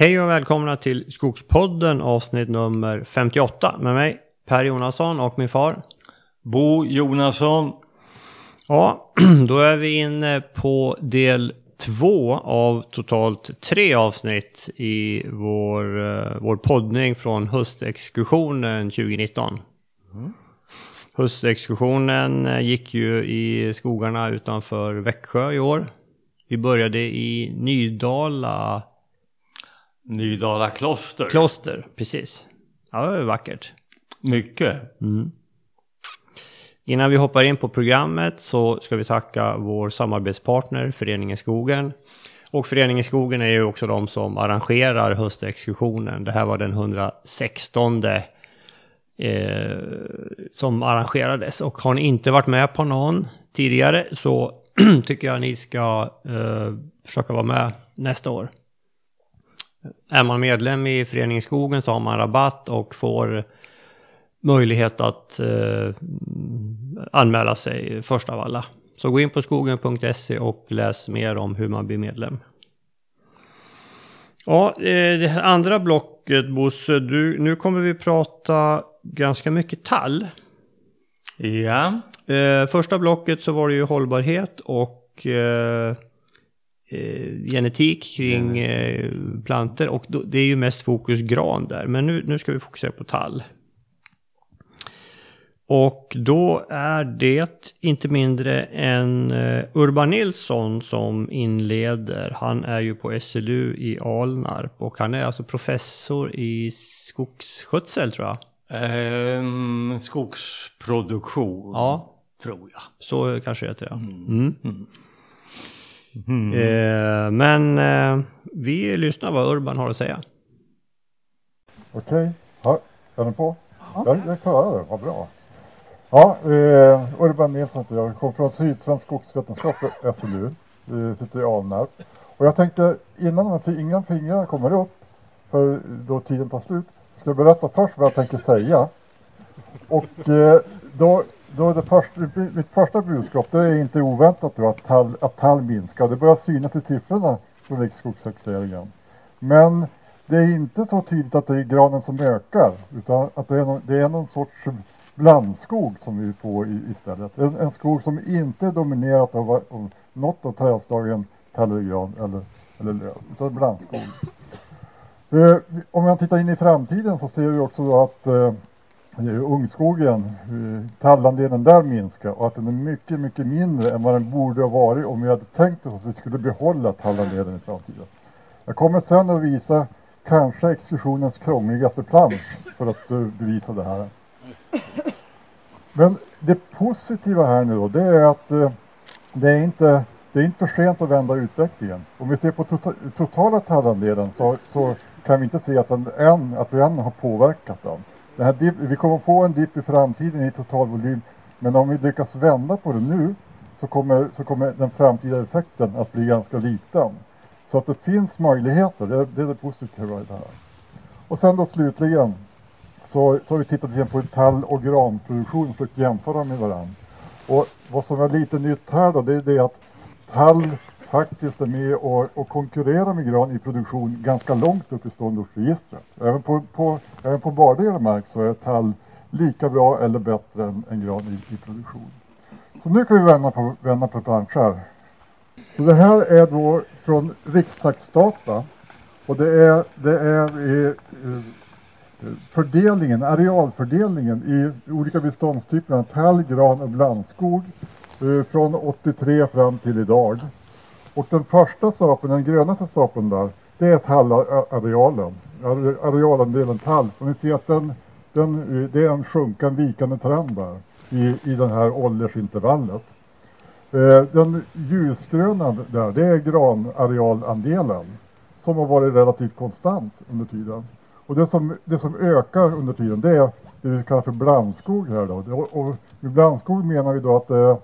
Hej och välkomna till Skogspodden avsnitt nummer 58 med mig Per Jonasson och min far. Bo Jonasson. Ja, då är vi inne på del två av totalt tre avsnitt i vår, eh, vår poddning från höstexkursionen 2019. Mm. Höstexkursionen eh, gick ju i skogarna utanför Växjö i år. Vi började i Nydala Nydala kloster. Kloster, precis. Ja, det var vackert. Mycket. Mm. Innan vi hoppar in på programmet så ska vi tacka vår samarbetspartner Föreningen Skogen. Och Föreningen Skogen är ju också de som arrangerar höstexkursionen. Det här var den 116 eh, som arrangerades. Och har ni inte varit med på någon tidigare så tycker jag ni ska eh, försöka vara med nästa år. Är man medlem i Föreningen Skogen så har man rabatt och får möjlighet att eh, anmäla sig först av alla. Så gå in på skogen.se och läs mer om hur man blir medlem. Ja, eh, det här andra blocket Bosse, du, nu kommer vi prata ganska mycket tall. Ja. Eh, första blocket så var det ju hållbarhet och eh, eh, genetik kring eh, planter och då, det är ju mest fokus gran där. Men nu, nu ska vi fokusera på tall. Och då är det inte mindre än uh, Urban Nilsson som inleder. Han är ju på SLU i Alnarp och han är alltså professor i skogsskötsel tror jag. Um, skogsproduktion. Ja. Tror jag. Så kanske det heter ja. Mm. Mm. Mm. Eh, men eh, vi lyssnar vad Urban har att säga. Okej, okay. är den på? Ja. Jag, jag klarar det, vad bra. Ja, eh, Urban Nilsson heter jag. kommer från Sydsvensk skogsvetenskap, SLU. Vi sitter i Alnarp. Och jag tänkte innan, innan fingrarna kommer upp, för då tiden tar slut, ska jag berätta först vad jag tänker säga. Och eh, då då det första, mitt första budskap det är inte oväntat då att tall, att tall minskar. Det börjar synas i siffrorna från Riksskogstaxeringen. Men det är inte så tydligt att det är granen som ökar utan att det är någon, det är någon sorts blandskog som vi får i, istället. En, en skog som inte är dominerat av, av något av trädslagen tall eller gran eller, eller löv utan blandskog. Eh, om man tittar in i framtiden så ser vi också då att eh, ungskogen, tallandelen där minskar och att den är mycket, mycket mindre än vad den borde ha varit om vi hade tänkt oss att vi skulle behålla tallandelen i framtiden. Jag kommer sen att visa kanske exkursionens krångligaste plan för att eh, bevisa det här. Men det positiva här nu då, det är att eh, det är inte det är inte för sent att vända utvecklingen. Om vi ser på tota-, totala tallandelen så, så kan vi inte se att, den än, att vi än har påverkat den. Det här dip, vi kommer få en dipp i framtiden i totalvolym. Men om vi lyckas vända på det nu så kommer, så kommer den framtida effekten att bli ganska liten. Så att det finns möjligheter, det, det är det positiva i det här. Och sen då slutligen så, så har vi tittat igen på tall och granproduktion och försökt jämföra med varandra. Och vad som är lite nytt här då det är det att tall faktiskt är med och, och konkurrerar med gran i produktion ganska långt upp i ståndortsregistret. Även på, på, även på bardigare mark så är tall lika bra eller bättre än, än gran i, i, produktion. Så nu kan vi vända på, vända på planscher. Så det här är då från Rikstaxdata och det är, det är fördelningen, arealfördelningen i olika beståndstyper, tall, gran och blandskog eh, från 83 fram till idag. Och den första stapeln, den grönaste stapeln där, det är tallarealen. Arealandelen tall. Och ni ser att den, den, det är en sjunkande, vikande trend där i, i det här åldersintervallet. Eh, den ljusgröna där, det är granarealandelen som har varit relativt konstant under tiden. Och det som, det som ökar under tiden det är det vi kallar för blandskog här då. Och, och med blandskog menar vi då att det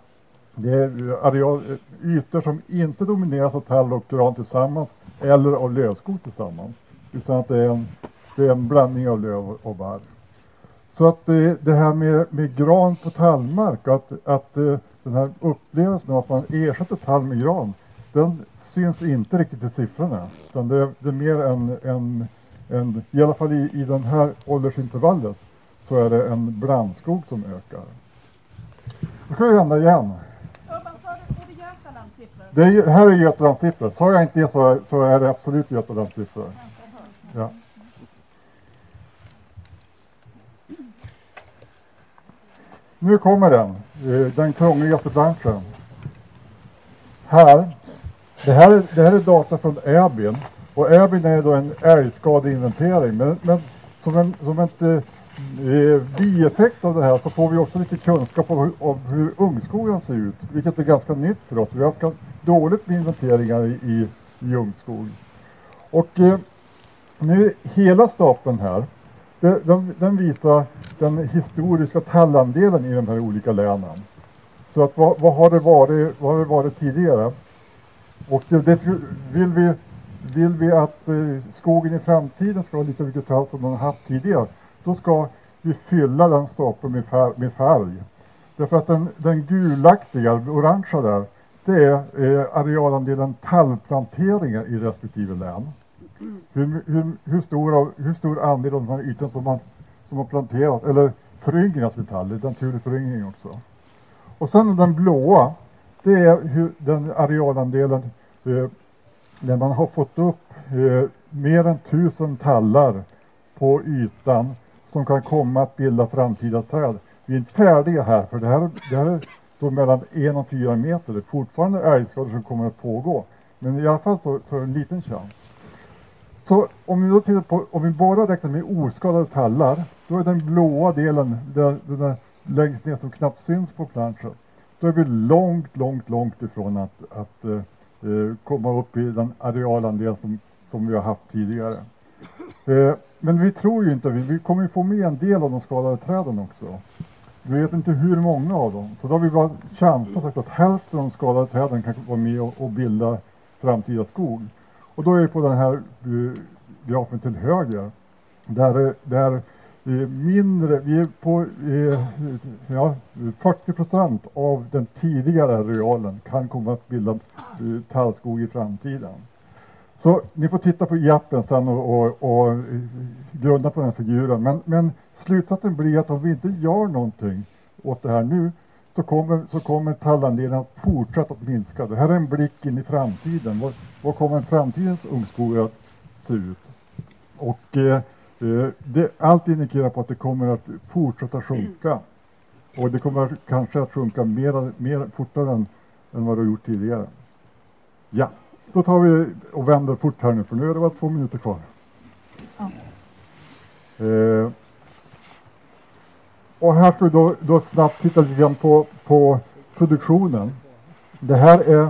det är areal, ytor som inte domineras av tall och gran tillsammans eller av lövskog tillsammans. Utan att det är en, det är en blandning av löv och barr. Så att det, det här med, med gran på tallmark, att, att eh, den här upplevelsen av att man ersätter tall med gran, den syns inte riktigt i siffrorna. Utan det, är, det är mer en, en, en, i alla fall i, i den här åldersintervallet, så är det en brandskog som ökar. Då ska vi vända igen. Urban, sa du, är det Götalandssiffror? Det är, här är Götalandssiffror. Sa jag inte det så är, så är det absolut Götalandssiffror. Ja. Nu kommer den, eh, den krångligaste branschen. Här, det här, är, det här är data från ÄBIN och ÄBIN är då en älgskadeinventering. Men, men som en, som ett Eh, bieffekt av det här så får vi också lite kunskap om, hur- om hur ungskogen ser ut, vilket är ganska nytt för oss. Vi har haft ganska dåligt med inventeringar i, i, i ungskog. Och eh, nu hela stapeln här, det, den, den visar den historiska tallandelen i de här olika länen. Så att vad, vad, har, det varit, vad har det varit tidigare? Och det, det vill, vi, vill vi att eh, skogen i framtiden ska ha lika mycket tall som den har haft tidigare, då ska vi fylla den stapeln med, fär, med färg. Därför att den, den gulaktiga, orangea där, det är eh, arealandelen tallplanteringar i respektive län. Hur, hur, hur, stor, av, hur stor andel av den här ytan som man, som har planterat, eller föryngras med tall, är naturlig föryngring också. Och sen den blåa, det är hur den arealandelen eh, när man har fått upp eh, mer än tusen tallar på ytan som kan komma att bilda framtida träd. Vi är inte färdiga här för det här, det här är då mellan en och fyra meter. Det är fortfarande älgskador som kommer att pågå. Men i alla fall så, så är det en liten chans. Så om vi då tittar på, om vi bara räknar med oskadade tallar, då är den blåa delen, där, den där längst ner som knappt syns på planschen, då är vi långt, långt, långt ifrån att, att eh, eh, komma upp i den arealandel som, som vi har haft tidigare. Eh, men vi tror ju inte, vi, vi kommer ju få med en del av de skadade träden också. Vi vet inte hur många av dem. Så då har vi bara chansat sagt att hälften av de skadade träden kan vara med och, och bilda framtida skog. Och då är vi på den här uh, grafen till höger. Där, där eh, mindre, vi är på uh, ja, 40 procent av den tidigare arealen kan komma att bilda eh, tallskog i framtiden. Så ni får titta på appen sen och, och, och grunda på den figuren. Men, men slutsatsen blir att om vi inte gör någonting åt det här nu så kommer, så kommer tallandelen att fortsätta att minska. Det här är en blick in i framtiden. Vad, vad kommer framtidens ungskog att se ut? Och eh, eh, det, allt indikerar på att det kommer att fortsätta sjunka. Och det kommer kanske att sjunka mer, mer fortare än, än vad det har gjort tidigare. Ja, då tar vi och vänder fort här nu för nu är det bara två minuter kvar. Eh, och här ska vi då, då snabbt titta lite grann på, på produktionen. Det här är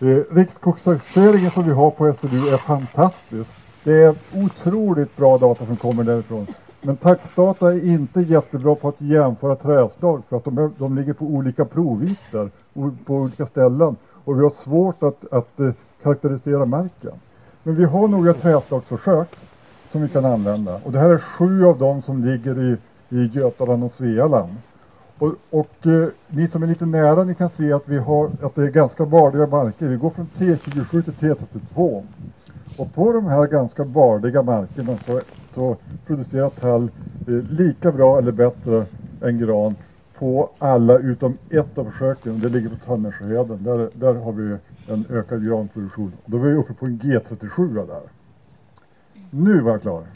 eh, rikskogstaxeringen som vi har på SLU är fantastisk. Det är otroligt bra data som kommer därifrån. Men taxdata är inte jättebra på att jämföra trädslag för att de, är, de ligger på olika provytor på olika ställen och vi har svårt att, att eh, karaktärisera marken. Men vi har några trädslagsförsök som vi kan använda och det här är sju av dem som ligger i, i Götaland och Svealand. Och, och eh, ni som är lite nära ni kan se att vi har att det är ganska bardiga marker. Vi går från T27 till T32. Och på de här ganska bardiga markerna så, så producerar tall eh, lika bra eller bättre än gran på alla utom ett av försöken. Det ligger på Tönnersjöheden. Där, där har vi en ökad granproduktion. Då var vi uppe på en G37 där. Nu var jag klar.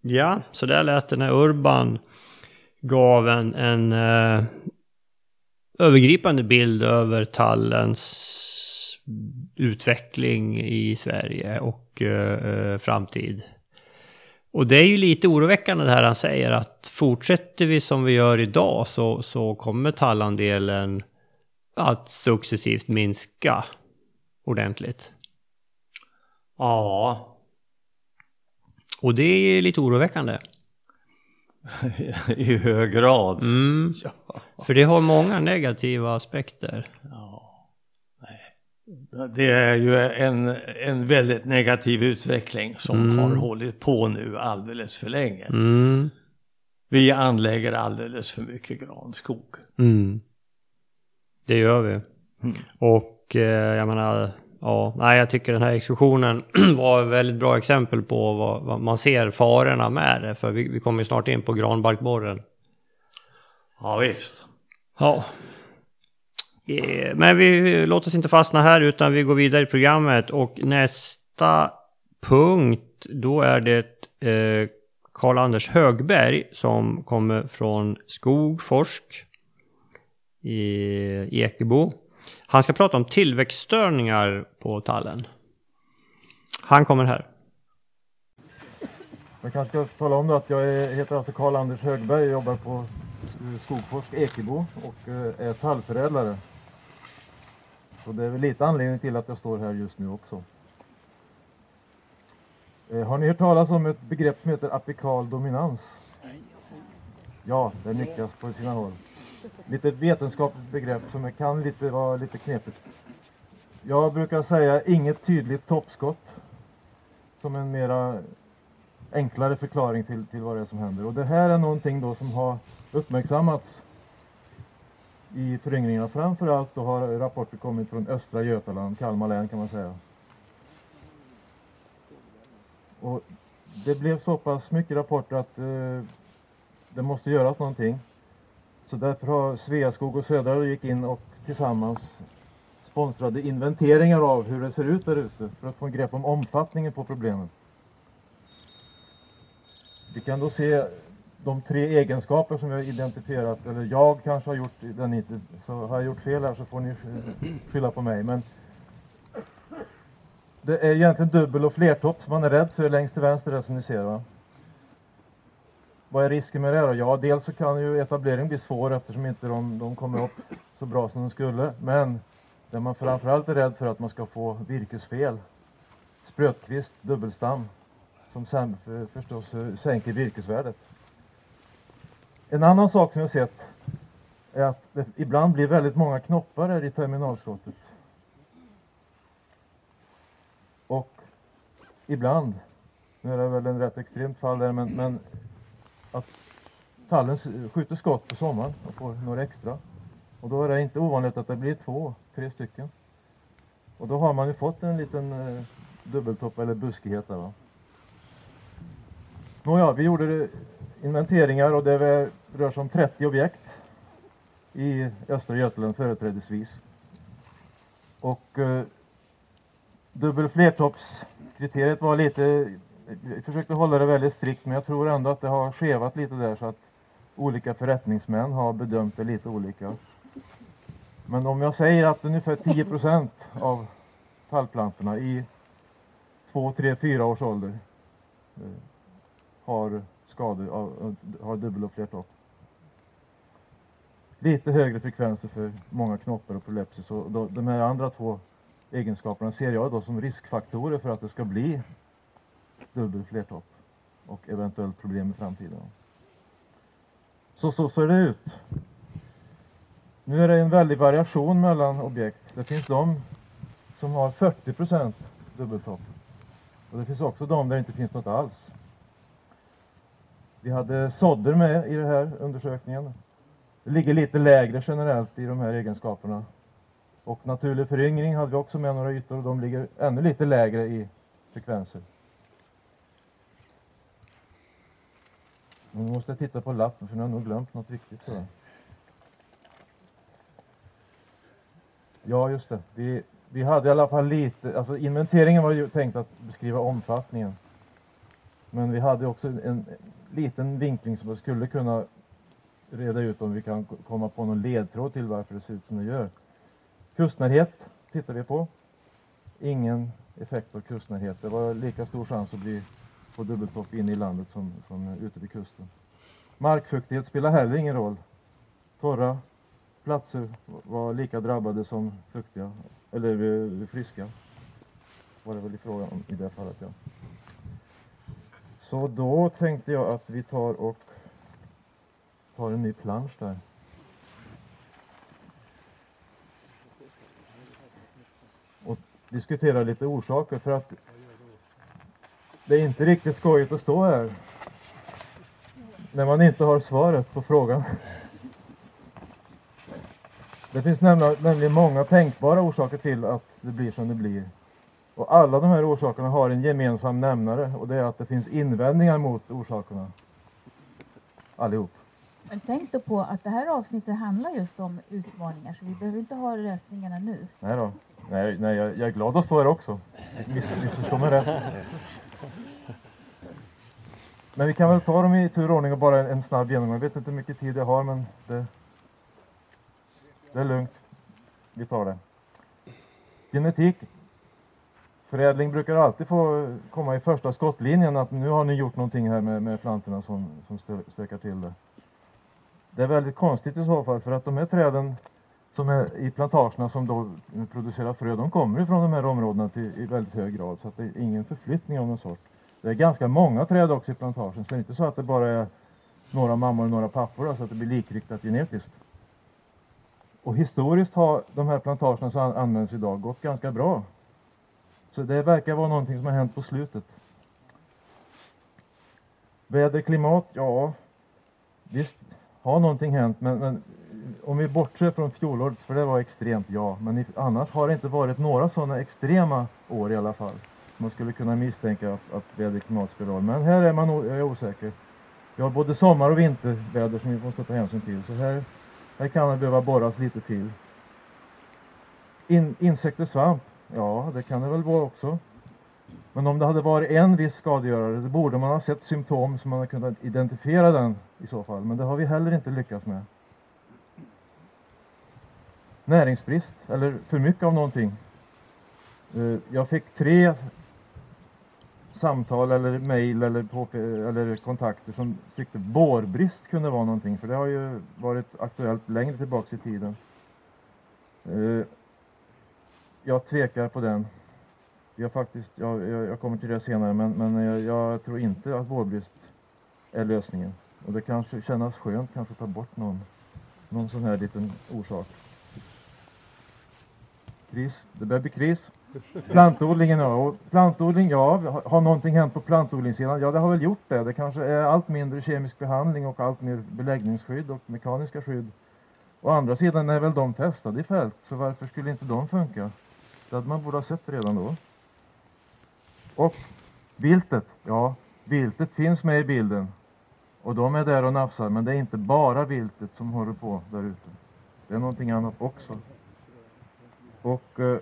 Ja, så där lät det när Urban gav en, en eh, övergripande bild över tallens utveckling i Sverige och eh, eh framtid. Och det är ju lite oroväckande det här han säger att fortsätter vi som vi gör idag så, så kommer tallandelen att successivt minska ordentligt. Ja, Och det är lite oroväckande. i hög grad. Mm. Ja. För det har många negativa aspekter. Ja. Det är ju en, en väldigt negativ utveckling som Mm. har hållit på nu alldeles för länge. Mm. Vi anlägger alldeles för mycket granskog. Mm. Det gör vi. Mm. Och eh, jag menar, ja, nej, jag tycker den här exkursionen var ett väldigt bra exempel på vad, vad man ser farorna med det. För vi, vi kommer snart in på granbarkborren. Ja visst. Ja. Eh, men vi låt oss inte fastna här utan vi går vidare i programmet och nästa punkt då är det eh, Karl-Anders Högberg som kommer från Skogforsk i Ekebo. Han ska prata om tillväxtstörningar på tallen. Han kommer här. Jag kanske ska tala om då att jag heter alltså Karl-Anders Högberg och jobbar på Skogforsk Ekebo och eh, är tallförädlare. Så det är väl lite anledning till att jag står här just nu också. Eh, har ni hört talas om ett begrepp som heter apikal dominans? Ja, det nickas på sina håll. Lite vetenskapligt begrepp som kan lite, vara lite knepigt. Jag brukar säga inget tydligt toppskott som en mera enklare förklaring till, till vad det är som händer. Och det här är någonting då som har uppmärksammats i föryngringarna. Framförallt då har rapporter kommit från östra Götaland, Kalmar län kan man säga. Och det blev så pass mycket rapporter att eh, det måste göras någonting. Så därför har Sveaskog och Södra gick in och tillsammans sponsrade inventeringar av hur det ser ut där ute för att få en grepp om omfattningen på problemen. Vi kan då se de tre egenskaper som vi har identifierat, eller jag kanske har gjort den inte, så har jag gjort fel här så får ni skylla på mig. Men det är egentligen dubbel och flertopp som man är rädd för längst till vänster där som ni ser. Va? Vad är risken med det då? Ja, dels så kan ju etablering bli svår eftersom inte de, de kommer upp så bra som de skulle. Men det man framförallt är rädd för att man ska få virkesfel. Sprötkvist, dubbelstam som sen för, förstås eh, sänker virkesvärdet. En annan sak som jag sett är att det ibland blir väldigt många knoppar här i terminalskottet. Och ibland, nu är det väl en rätt extremt fall där, men, men att tallen skjuter skott på sommaren och får några extra. Och då är det inte ovanligt att det blir två, tre stycken. Och då har man ju fått en liten eh, dubbeltopp eller buskighet där va. Nåja, vi gjorde det inventeringar och det rör sig om 30 objekt i östra Götaland företrädesvis. Och eh, dubbel flertoppskriteriet var lite, vi försökte hålla det väldigt strikt men jag tror ändå att det har skevat lite där så att olika förrättningsmän har bedömt det lite olika. Men om jag säger att ungefär 10 procent av tallplantorna i 2, 3, 4 års ålder eh, har skador, av, har dubbel och flertopp. Lite högre frekvenser för många knoppar och prolepsis och då, de här andra två egenskaperna ser jag då som riskfaktorer för att det ska bli dubbel flertopp och eventuellt problem i framtiden. Så så ser det ut. Nu är det en väldig variation mellan objekt. Det finns de som har 40 procent dubbeltopp. Och det finns också de där det inte finns något alls. Vi hade sådder med i den här undersökningen. Det ligger lite lägre generellt i de här egenskaperna. Och naturlig föryngring hade vi också med några ytor och de ligger ännu lite lägre i frekvenser. Nu måste jag titta på lappen för nu har jag nog glömt något viktigt. Tror jag. Ja, just det. Vi, vi hade i alla fall lite, alltså inventeringen var ju tänkt att beskriva omfattningen. Men vi hade också en, en liten vinkling som jag skulle kunna reda ut om vi kan komma på någon ledtråd till varför det ser ut som det gör. Kustnärhet tittar vi på. Ingen effekt av kustnärhet. Det var lika stor chans att bli på dubbeltopp inne i landet som, som ute vid kusten. Markfuktighet spelar heller ingen roll. Torra platser var lika drabbade som fuktiga, eller eh, friska. Var det väl i frågan om i det fallet ja. Så då tänkte jag att vi tar och tar en ny plansch där. Och diskuterar lite orsaker för att det är inte riktigt skojigt att stå här när man inte har svaret på frågan. Det finns nämligen, många tänkbara orsaker till att det blir som det blir. Och alla de här orsakerna har en gemensam nämnare och det är att det finns invändningar mot orsakerna. Allihop. Men tänk då på att det här avsnittet handlar just om utmaningar så vi behöver inte ha lösningarna nu. Nej då. Nej, nej jag, jag är glad att stå här också. Miss, missförstå mig rätt. Men vi kan väl ta dem i tur och ordning och bara en, en snabb genomgång. Jag vet inte hur mycket tid jag har men det, det är lugnt. Vi tar det. Genetik. Förädling brukar alltid få komma i första skottlinjen att nu har ni gjort någonting här med, med plantorna som, som stökar till det. Det är väldigt konstigt i så fall för att de här träden som är i plantagerna som då producerar frö, de kommer ifrån de här områdena till, i väldigt hög grad så att det är ingen förflyttning av någon sort. Det är ganska många träd också i plantagen så det är inte så att det bara är några mammor och några pappor så att det blir likriktat genetiskt. Och historiskt har de här plantagerna som används idag gått ganska bra. Så det verkar vara någonting som har hänt på slutet. Väder, klimat, ja visst har någonting hänt men, men om vi bortser från fjolåret, för det var extremt ja, men i, annars har det inte varit några sådana extrema år i alla fall. Man skulle kunna misstänka att, att väder och klimat spelar roll, men här är man jag är osäker. Vi har både sommar och vinterväder som vi måste ta hänsyn till, så här, här kan det behöva borras lite till. In, insekter, svamp, ja det kan det väl vara också. Men om det hade varit en viss skadegörare så borde man ha sett symptom så man hade kunnat identifiera den i så fall. Men det har vi heller inte lyckats med. Näringsbrist, eller för mycket av någonting. Eh, jag fick tre samtal eller mejl eller, eller kontakter som tyckte vårbrist kunde vara någonting. För det har ju varit aktuellt längre tillbaks i tiden. Eh, jag tvekar på den. Jag, faktiskt, jag, jag, jag kommer till det senare men, men jag, jag tror inte att vårbrist är lösningen. Och det kanske kännas skönt kanske att ta bort någon, någon sån här liten orsak. Kris, det börjar bli kris. Plantodlingen, ja. Och plantodling, ja. Har, har någonting hänt på plantodlingssidan? Ja, det har väl gjort det. Det kanske är allt mindre kemisk behandling och allt mer beläggningsskydd och mekaniska skydd. Å andra sidan är väl de testade i fält, så varför skulle inte de funka? Det hade man borde ha sett redan då. Och viltet, ja, viltet finns med i bilden. Och de är där och nafsar, men det är inte bara viltet som håller på där ute. Det är någonting annat också. Och eh,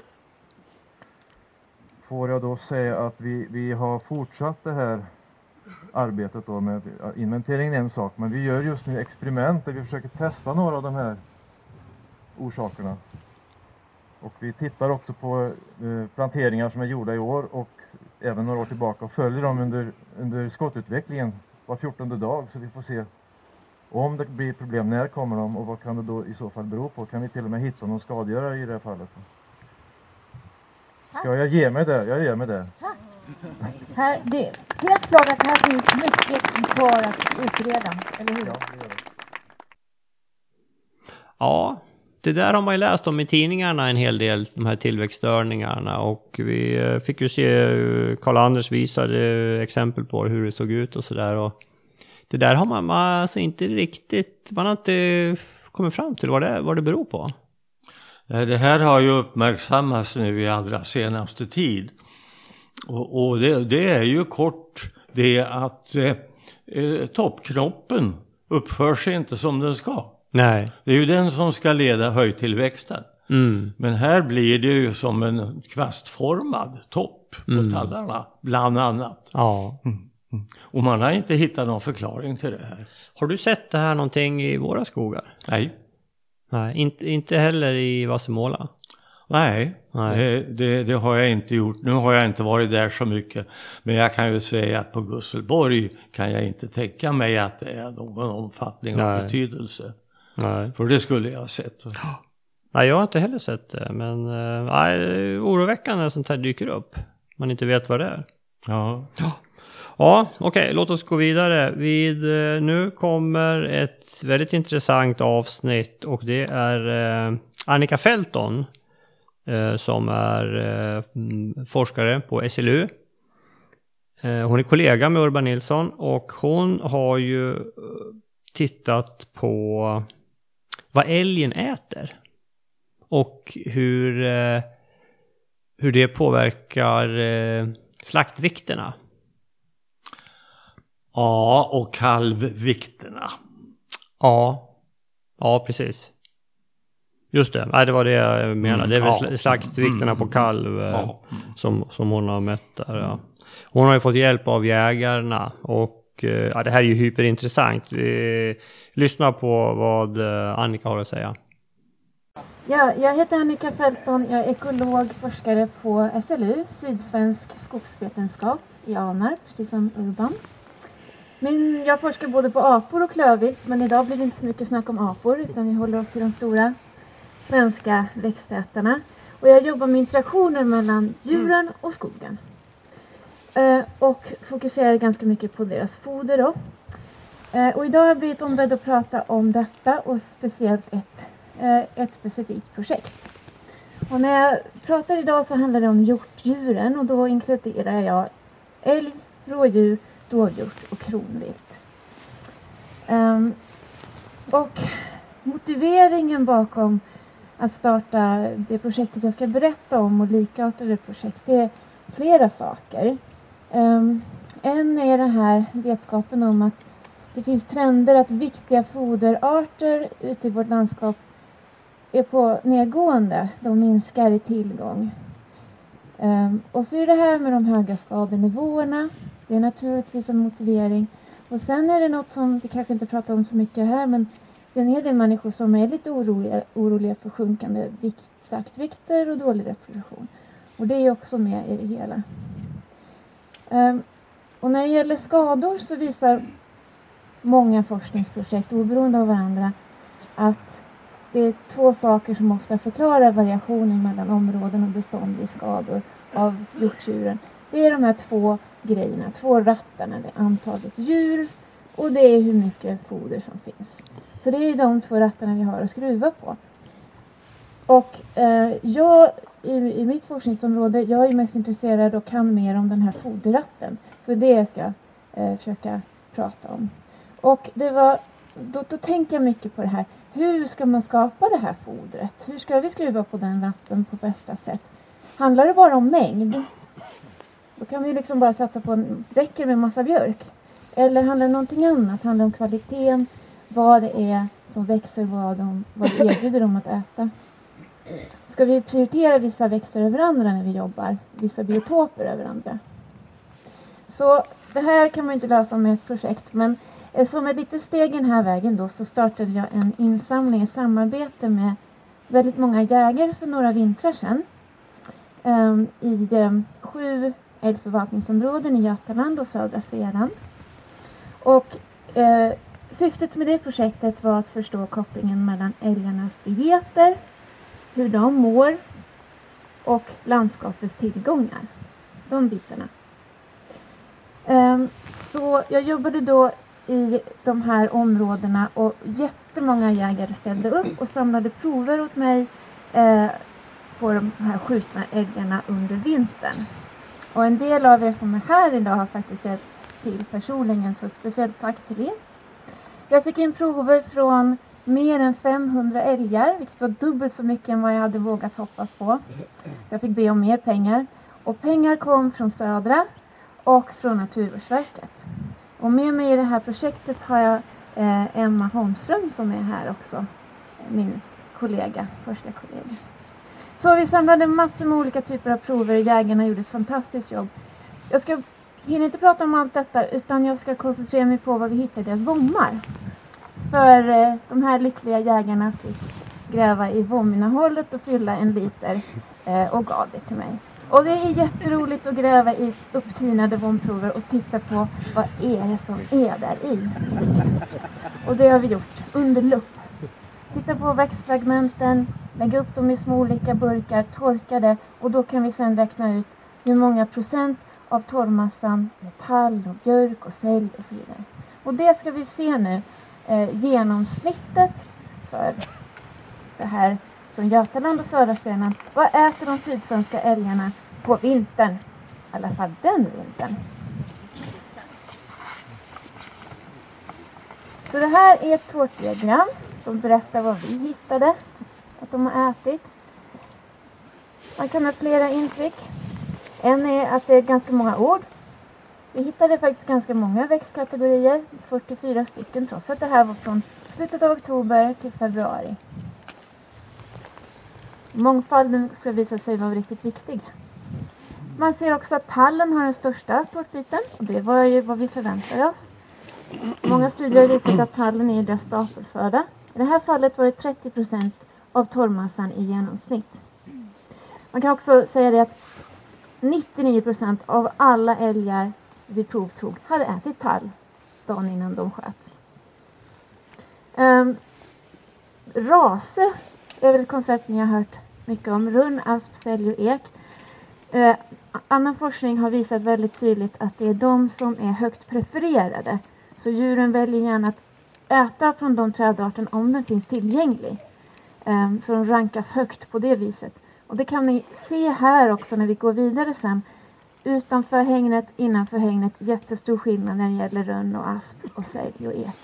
får jag då säga att vi, vi har fortsatt det här arbetet då med inventeringen är en sak, men vi gör just nu experiment där vi försöker testa några av de här orsakerna. Och vi tittar också på eh, planteringar som är gjorda i år och även några år tillbaka och följer dem under, under skottutvecklingen var 14 dag så vi får se om det blir problem, när kommer de och vad kan det då i så fall bero på? Kan vi till och med hitta någon skadegörare i det här fallet? Ska jag ge mig det? Jag ger mig det. Här, det är helt klart att här finns mycket kvar att utreda, eller hur? Ja, det det där har man ju läst om i tidningarna en hel del, de här tillväxtstörningarna. Och vi eh, fick ju se, eh, Karl-Anders visade exempel på hur det såg ut och sådär. Det där har man, man alltså inte riktigt, man har inte kommit fram till vad det, vad det beror på. Eh, det här har ju uppmärksammats nu i allra senaste tid. Och, och det, det är ju kort det att eh, toppknoppen uppför sig inte som den ska. Nej. Det är ju den som ska leda höjtillväxten. Mm. Men här blir det ju som en kvastformad topp på Mm. tallarna, bland annat. Ja. Och man har inte hittat någon förklaring till det här. Har du sett det här någonting i våra skogar? Nej, Nej, inte, inte heller i Vassemåla. nej, Nej. Det, det, det har jag inte gjort. Nu har jag inte varit där så mycket. Men jag kan ju säga att på Gusselborg kan jag inte tänka mig att det är någon omfattning av Nej. betydelse. Nej. För det skulle jag ha sett. Nej, jag har inte heller sett det. Men eh, nej, oroväckande när sånt här dyker upp. Man inte vet vad det är. Ja. Ja, okej, låt oss gå vidare. Vid, eh, nu kommer ett väldigt intressant avsnitt och det är eh, Annika Felton som är mm, forskare på SLU. Hon är kollega med Urban Nilsson och hon har ju tittat på vad älgen äter. och hur, eh, hur det påverkar eh, slaktvikterna. Ja, och kalvvikterna. Ja, ja precis. Just det, Nej, det var det jag menade. Mm, det är väl ja. slaktvikterna Mm, på kalv eh, Ja. som, som hon har mätt där. Ja. Hon har ju fått hjälp av jägarna och Eh, ja, det här är ju hyperintressant. Eh, lyssna på vad eh, Annika har att säga. Ja, jag heter Annika Fälton. Jag är ekolog, forskare på SLU, Sydsvensk skogsvetenskap i Alnarp, precis som Urban. Min, jag forskar både på apor och klövvilt, men idag blir det inte så mycket snack om apor, utan vi håller oss till de stora svenska växtätarna. Och jag jobbar med interaktioner mellan djuren och skogen. Eh, och fokuserar ganska mycket på deras foder då. Eh, och idag har jag blivit ombedd att prata om detta och speciellt ett eh, ett specifikt projekt. Och när jag pratar idag så handlar det om hjortdjuren och då inkluderar jag älg, rådjur, dovhjort och kronvilt. Ehm, och motiveringen bakom att starta det projektet jag ska berätta om och likartade projekt det är flera saker. Ehm, en är den här vetskapen om att det finns trender att viktiga foderarter ute i vårt landskap är på nedgående. De minskar i tillgång. Ehm, och så är det här med de höga skadenivåerna. Det är naturligtvis en motivering. Och sen är det något som vi kanske inte pratar om så mycket här men det är en hel del människor som är lite oroliga, oroliga för sjunkande vikt, slaktvikter och dålig reproduktion. Och det är också med i det hela. Ehm, och när det gäller skador så visar många forskningsprojekt oberoende av varandra att det är två saker som ofta förklarar variationen mellan områden och bestånd i skador av hjortdjuren. Det är de här två grejerna, två rattarna. Det är antalet djur och det är hur mycket foder som finns. Så det är de två rattarna vi har att skruva på. Och eh, jag i, i mitt forskningsområde, jag är mest intresserad och kan mer om den här foderratten. Så det är det jag ska eh, försöka prata om. Och det var, då, då tänker jag mycket på det här. Hur ska man skapa det här fodret? Hur ska vi skruva på den ratten på bästa sätt? Handlar det bara om mängd? Då kan vi liksom bara satsa på en, räcker med massa björk? Eller handlar det om någonting annat? Handlar det om kvaliteten? Vad det är som växer, vad, de, vad det erbjuder dem att äta? Ska vi prioritera vissa växter över andra när vi jobbar? Vissa biotoper över andra? Så det här kan man inte lösa med ett projekt men eh, som ett litet steg i den här vägen då så startade jag en insamling i samarbete med väldigt många jägare för några vintrar sedan. um, I um, sju älgförvaltningsområden i Götaland och södra Svealand. Och uh, syftet med det projektet var att förstå kopplingen mellan älgarnas dieter, hur de mår och landskapets tillgångar. De bitarna. Ehm, så jag jobbade då i de här områdena och jättemånga jägare ställde upp och samlade prover åt mig eh, på de här skjutna älgarna under vintern. Och en del av er som är här idag har faktiskt sett till personligen så ett speciellt tack till er. Jag fick in prover från mer än 500 älgar, vilket var dubbelt så mycket än vad jag hade vågat hoppas på. Jag fick be om mer pengar. Och pengar kom från Södra och från Naturvårdsverket. Och med mig i det här projektet har jag eh, Emma Holmström som är här också. Min kollega, forskarkollega. Så vi samlade massor med olika typer av prover. Jägarna gjorde ett fantastiskt jobb. Jag ska hinner inte prata om allt detta utan jag ska koncentrera mig på vad vi hittade i deras bommar. För eh, de här lyckliga jägarna fick gräva i Vominahålet och fylla en liter eh, och gav det till mig. Och det är jätteroligt att gräva i upptinade vomprover och titta på vad är det som är där i. Och det har vi gjort under lupp. Titta på växtfragmenten, lägga upp dem i små olika burkar, torka det och då kan vi sedan räkna ut hur många procent av torrmassan metall och björk och sälj och så vidare. Och det ska vi se nu, eh, genomsnittet för det här från Götaland och södra Svealand. Vad äter de sydsvenska älgarna på vintern? I alla fall den vintern. Så det här är ett tårtdiagram som berättar vad vi hittade att de har ätit. Man kan ha flera intryck. En är att det är ganska många ord. Vi hittade faktiskt ganska många växtkategorier, 44 stycken, trots att det här var från slutet av oktober till februari. Mångfalden ska visa sig vara riktigt viktig. Man ser också att tallen har den största tårtbiten och det var ju vad vi förväntade oss. Många studier har visat att tallen är deras stapelföda. I det här fallet var det 30 procent av torrmassan i genomsnitt. Man kan också säga det att 99 procent av alla älgar vi provtog hade ätit tall dagen innan de sköts. Um, rase är väl ett koncept ni har hört mycket om. Runn, asp, sälj och ek. Uh, annan forskning har visat väldigt tydligt att det är de som är högt prefererade. Så djuren väljer gärna att äta från de trädarten om den finns tillgänglig. Um, så de rankas högt på det viset. Och det kan ni se här också när vi går vidare sen. Utanför hängnet, innanför hängnet, jättestor skillnad när det gäller rönn och asp och sälj och ek.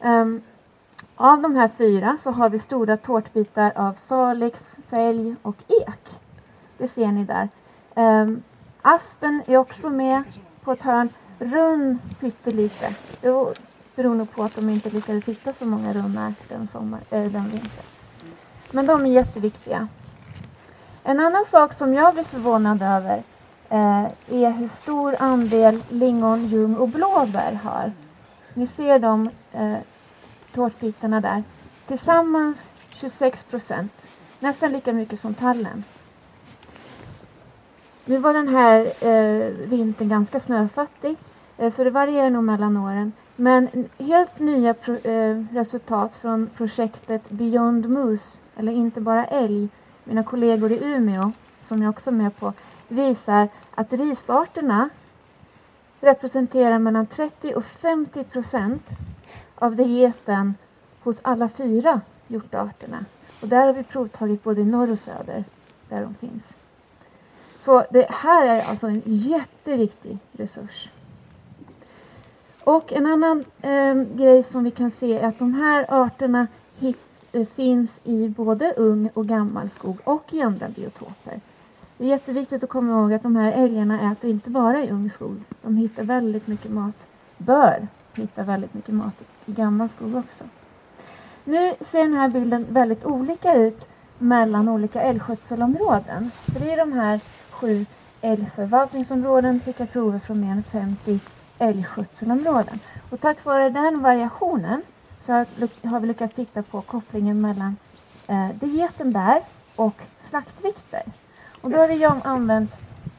Um, av de här fyra så har vi stora tårtbitar av salix, sälj och ek. Det ser ni där. Um, aspen är också med på ett hörn. Runn pyttelite. Det beror nog på att de inte lyckades hitta så många runnar den, sommar, äh, den vintern. Men de är jätteviktiga. En annan sak som jag blir förvånad över Eh, är hur stor andel lingon, ljung och blåbär har. Ni ser de eh, tårtbitarna där. Tillsammans 26 procent. Nästan lika mycket som tallen. Nu var den här eh, vintern ganska snöfattig eh, så det varierar nog mellan åren. Men helt nya pro, eh, resultat från projektet Beyond Moose, eller inte bara älg, mina kollegor i Umeå, som jag också är med på, visar att risarterna representerar mellan 30 och 50 procent av dieten hos alla fyra hjortarterna. Och där har vi provtagit både i norr och söder, där de finns. Så det här är alltså en jätteviktig resurs. Och en annan eh, grej som vi kan se är att de här arterna hit, eh, finns i både ung och gammal skog och i andra biotoper. Det är jätteviktigt att komma ihåg att de här älgarna äter inte bara i ung skog. De hittar väldigt mycket mat, bör hitta väldigt mycket mat i gammal skog också. Nu ser den här bilden väldigt olika ut mellan olika älgskötselområden. För det är de här sju älgförvaltningsområden fick jag prover från mer än 50 älgskötselområden. Och tack vare den variationen så har vi lyckats titta på kopplingen mellan eh, dieten där och slaktvikter. Och då har vi använt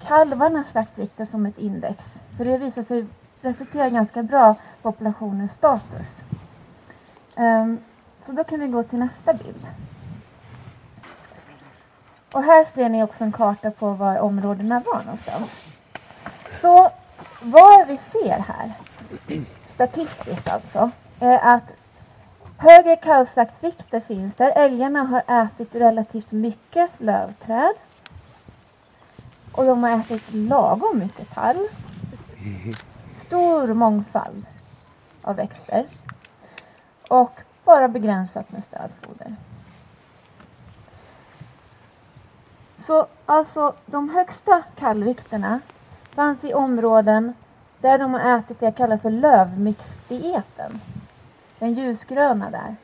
kalvarnas slaktvikter som ett index. För det visar sig reflektera ganska bra populationens status. Um, så då kan vi gå till nästa bild. Och här ser ni också en karta på var områdena var någonstans. Så vad vi ser här, statistiskt alltså, är att högre kalvslaktvikter finns där älgarna har ätit relativt mycket lövträd. Och de har ätit lagom mycket tall. Stor mångfald av växter. Och bara begränsat med stödfoder. Så alltså de högsta kallvikterna fanns i områden där de har ätit det jag kallar för lövmixdieten. Den ljusgröna där.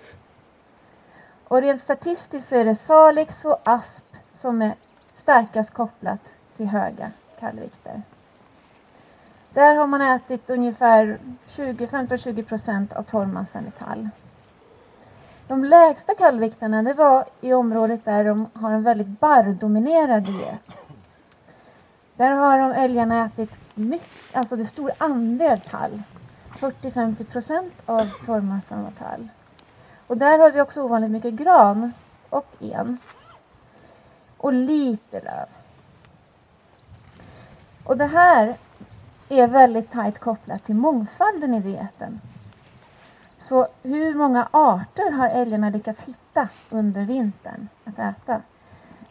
Och rent statistiskt så är det salix och asp som är starkast kopplat till höga kallvikter. Där har man ätit ungefär 15-20 procent av torrmassan i tall. De lägsta kallvikterna det var i området där de har en väldigt barrdominerad diet. Där har de älgarna ätit mycket, alltså det är stor andel tall. 40-50 procent av torrmassan var tall. Och där har vi också ovanligt mycket gran och en. Och lite löv. Och det här är väldigt tajt kopplat till mångfalden i dieten. Så hur många arter har älgarna lyckats hitta under vintern att äta?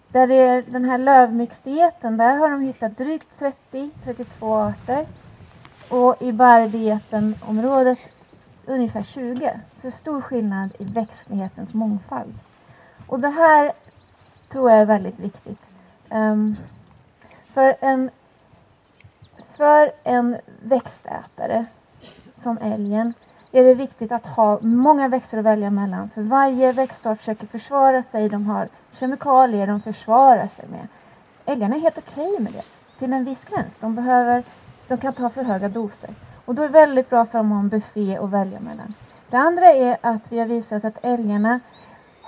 Där det är den här lövmixdieten, där har de hittat drygt 30-32 arter. Och i barrdieten-området ungefär 20. Så stor skillnad i växtlighetens mångfald. Och det här tror jag är väldigt viktigt. Um, för, en, för en växtätare som älgen är det viktigt att ha många växter att välja mellan. För varje växtart försöker försvara sig. De har kemikalier de försvarar sig med. Älgarna är helt okej med det till en viss gräns. De, behöver, de kan ta för höga doser. Och då är det väldigt bra för dem att ha en buffé att välja mellan. Det andra är att vi har visat att älgarna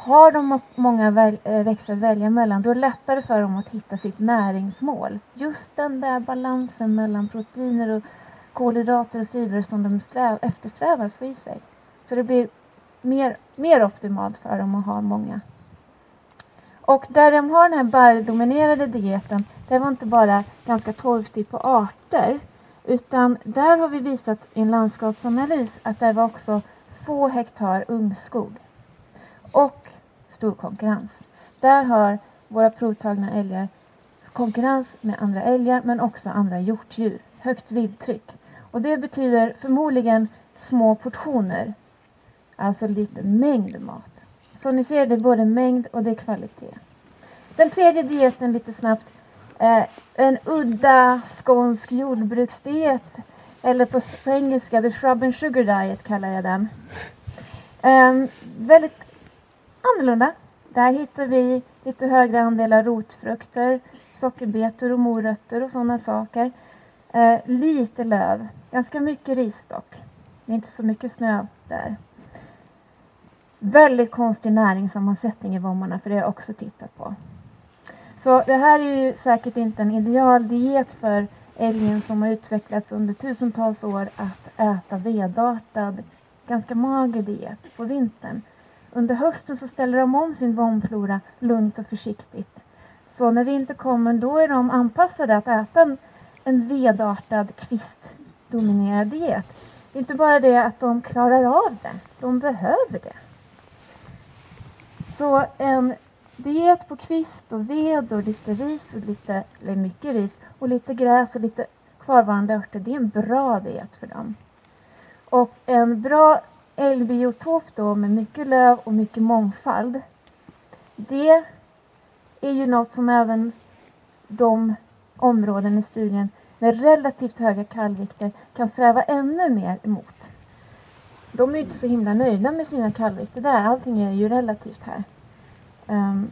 har de många väl, eh, växter att välja mellan, då är det lättare för dem att hitta sitt näringsmål. Just den där balansen mellan proteiner och kolhydrater och fibrer som de sträv, eftersträvar att få i sig. Så det blir mer, mer optimalt för dem att ha många. Och där de har den här barrdominerade dieten, det var inte bara ganska torftigt på arter, utan där har vi visat i en landskapsanalys att det var också få hektar ungskog. Och stor konkurrens. Där har våra provtagna älgar konkurrens med andra älgar men också andra hjortdjur. Högt vildtryck. Och det betyder förmodligen små portioner. Alltså lite mängd mat. Så ni ser, det är både mängd och det är kvalitet. Den tredje dieten lite snabbt. Eh, en udda skånsk jordbruksdiet. Eller på, på engelska, the shrub and sugar diet kallar jag den. Eh, väldigt annorlunda. Där hittar vi lite högre andelar rotfrukter, sockerbetor och morötter och sådana saker. Eh, lite löv, ganska mycket ris dock. Det är inte så mycket snö där. Väldigt konstig näringssammansättning i vommarna för det har jag också tittat på. Så det här är ju säkert inte en ideal diet för älgen som har utvecklats under tusentals år att äta vedartad, ganska mager diet på vintern. Under hösten så ställer de om sin vomflora lugnt och försiktigt. Så när vintern kommer då är de anpassade att äta en, en vedartad kvistdominerad diet. Det är inte bara det att de klarar av det, de behöver det. Så en diet på kvist och ved och lite ris och lite, eller mycket ris och lite gräs och lite kvarvarande örter, det är en bra diet för dem. Och en bra älgbiotop då med mycket löv och mycket mångfald. Det är ju något som även de områden i studien med relativt höga kallvikter kan sträva ännu mer emot. De är ju inte så himla nöjda med sina kallvikter där. Allting är ju relativt här. Um,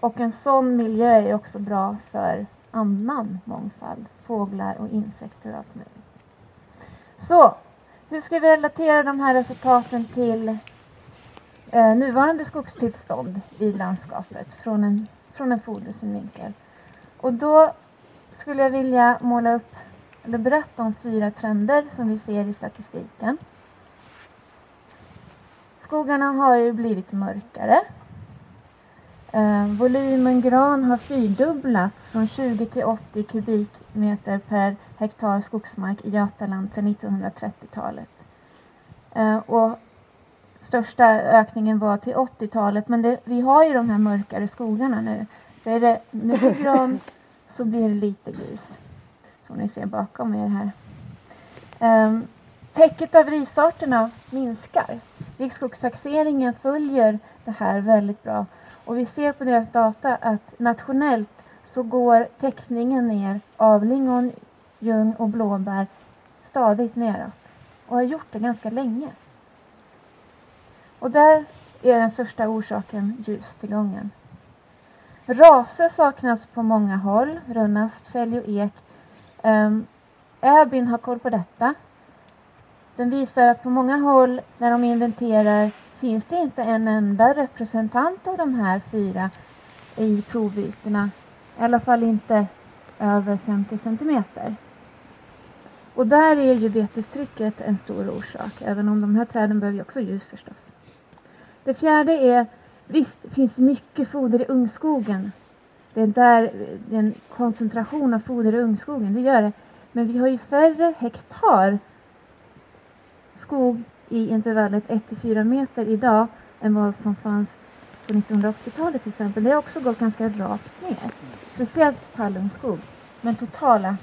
och en sån miljö är också bra för annan mångfald. Fåglar och insekter och allt möjligt. Så, hur ska vi relatera de här resultaten till eh, nuvarande skogstillstånd i landskapet från en, från en fodersynvinkel? Och då skulle jag vilja måla upp eller berätta om fyra trender som vi ser i statistiken. Skogarna har ju blivit mörkare. Eh, volymen gran har fyrdubblats från 20 till 80 kubik kubikmeter per hektar skogsmark i Götaland sedan 1930-talet. Eh, och största ökningen var till 80-talet men det, vi har ju de här mörkare skogarna nu. Så är det mycket gran så blir det lite grus. Som ni ser bakom er här. Um, täcket av risarterna minskar. Riksskogstaxeringen följer det här väldigt bra. Och vi ser på deras data att nationellt så går täckningen ner av lingon, ljung och blåbär stadigt neråt. Och har gjort det ganska länge. Och där är den största orsaken ljustillgången. Raser saknas på många håll. Rönnasp, sälj och ek. Ehm, um, Öbyn har koll på detta. Den visar att på många håll när de inventerar finns det inte en enda representant av de här fyra i provytorna. I alla fall inte över 50 centimeter. Och där är ju betestrycket en stor orsak, även om de här träden behöver ju också ljus förstås. Det fjärde är, visst det finns mycket foder i ungskogen. Det är där det är en koncentration av foder i ungskogen, det gör det. Men vi har ju färre hektar skog i intervallet 1-4 meter idag än vad som fanns på 1980-talet till exempel. Det har också gått ganska rakt ner. Speciellt tallungskog. Men totala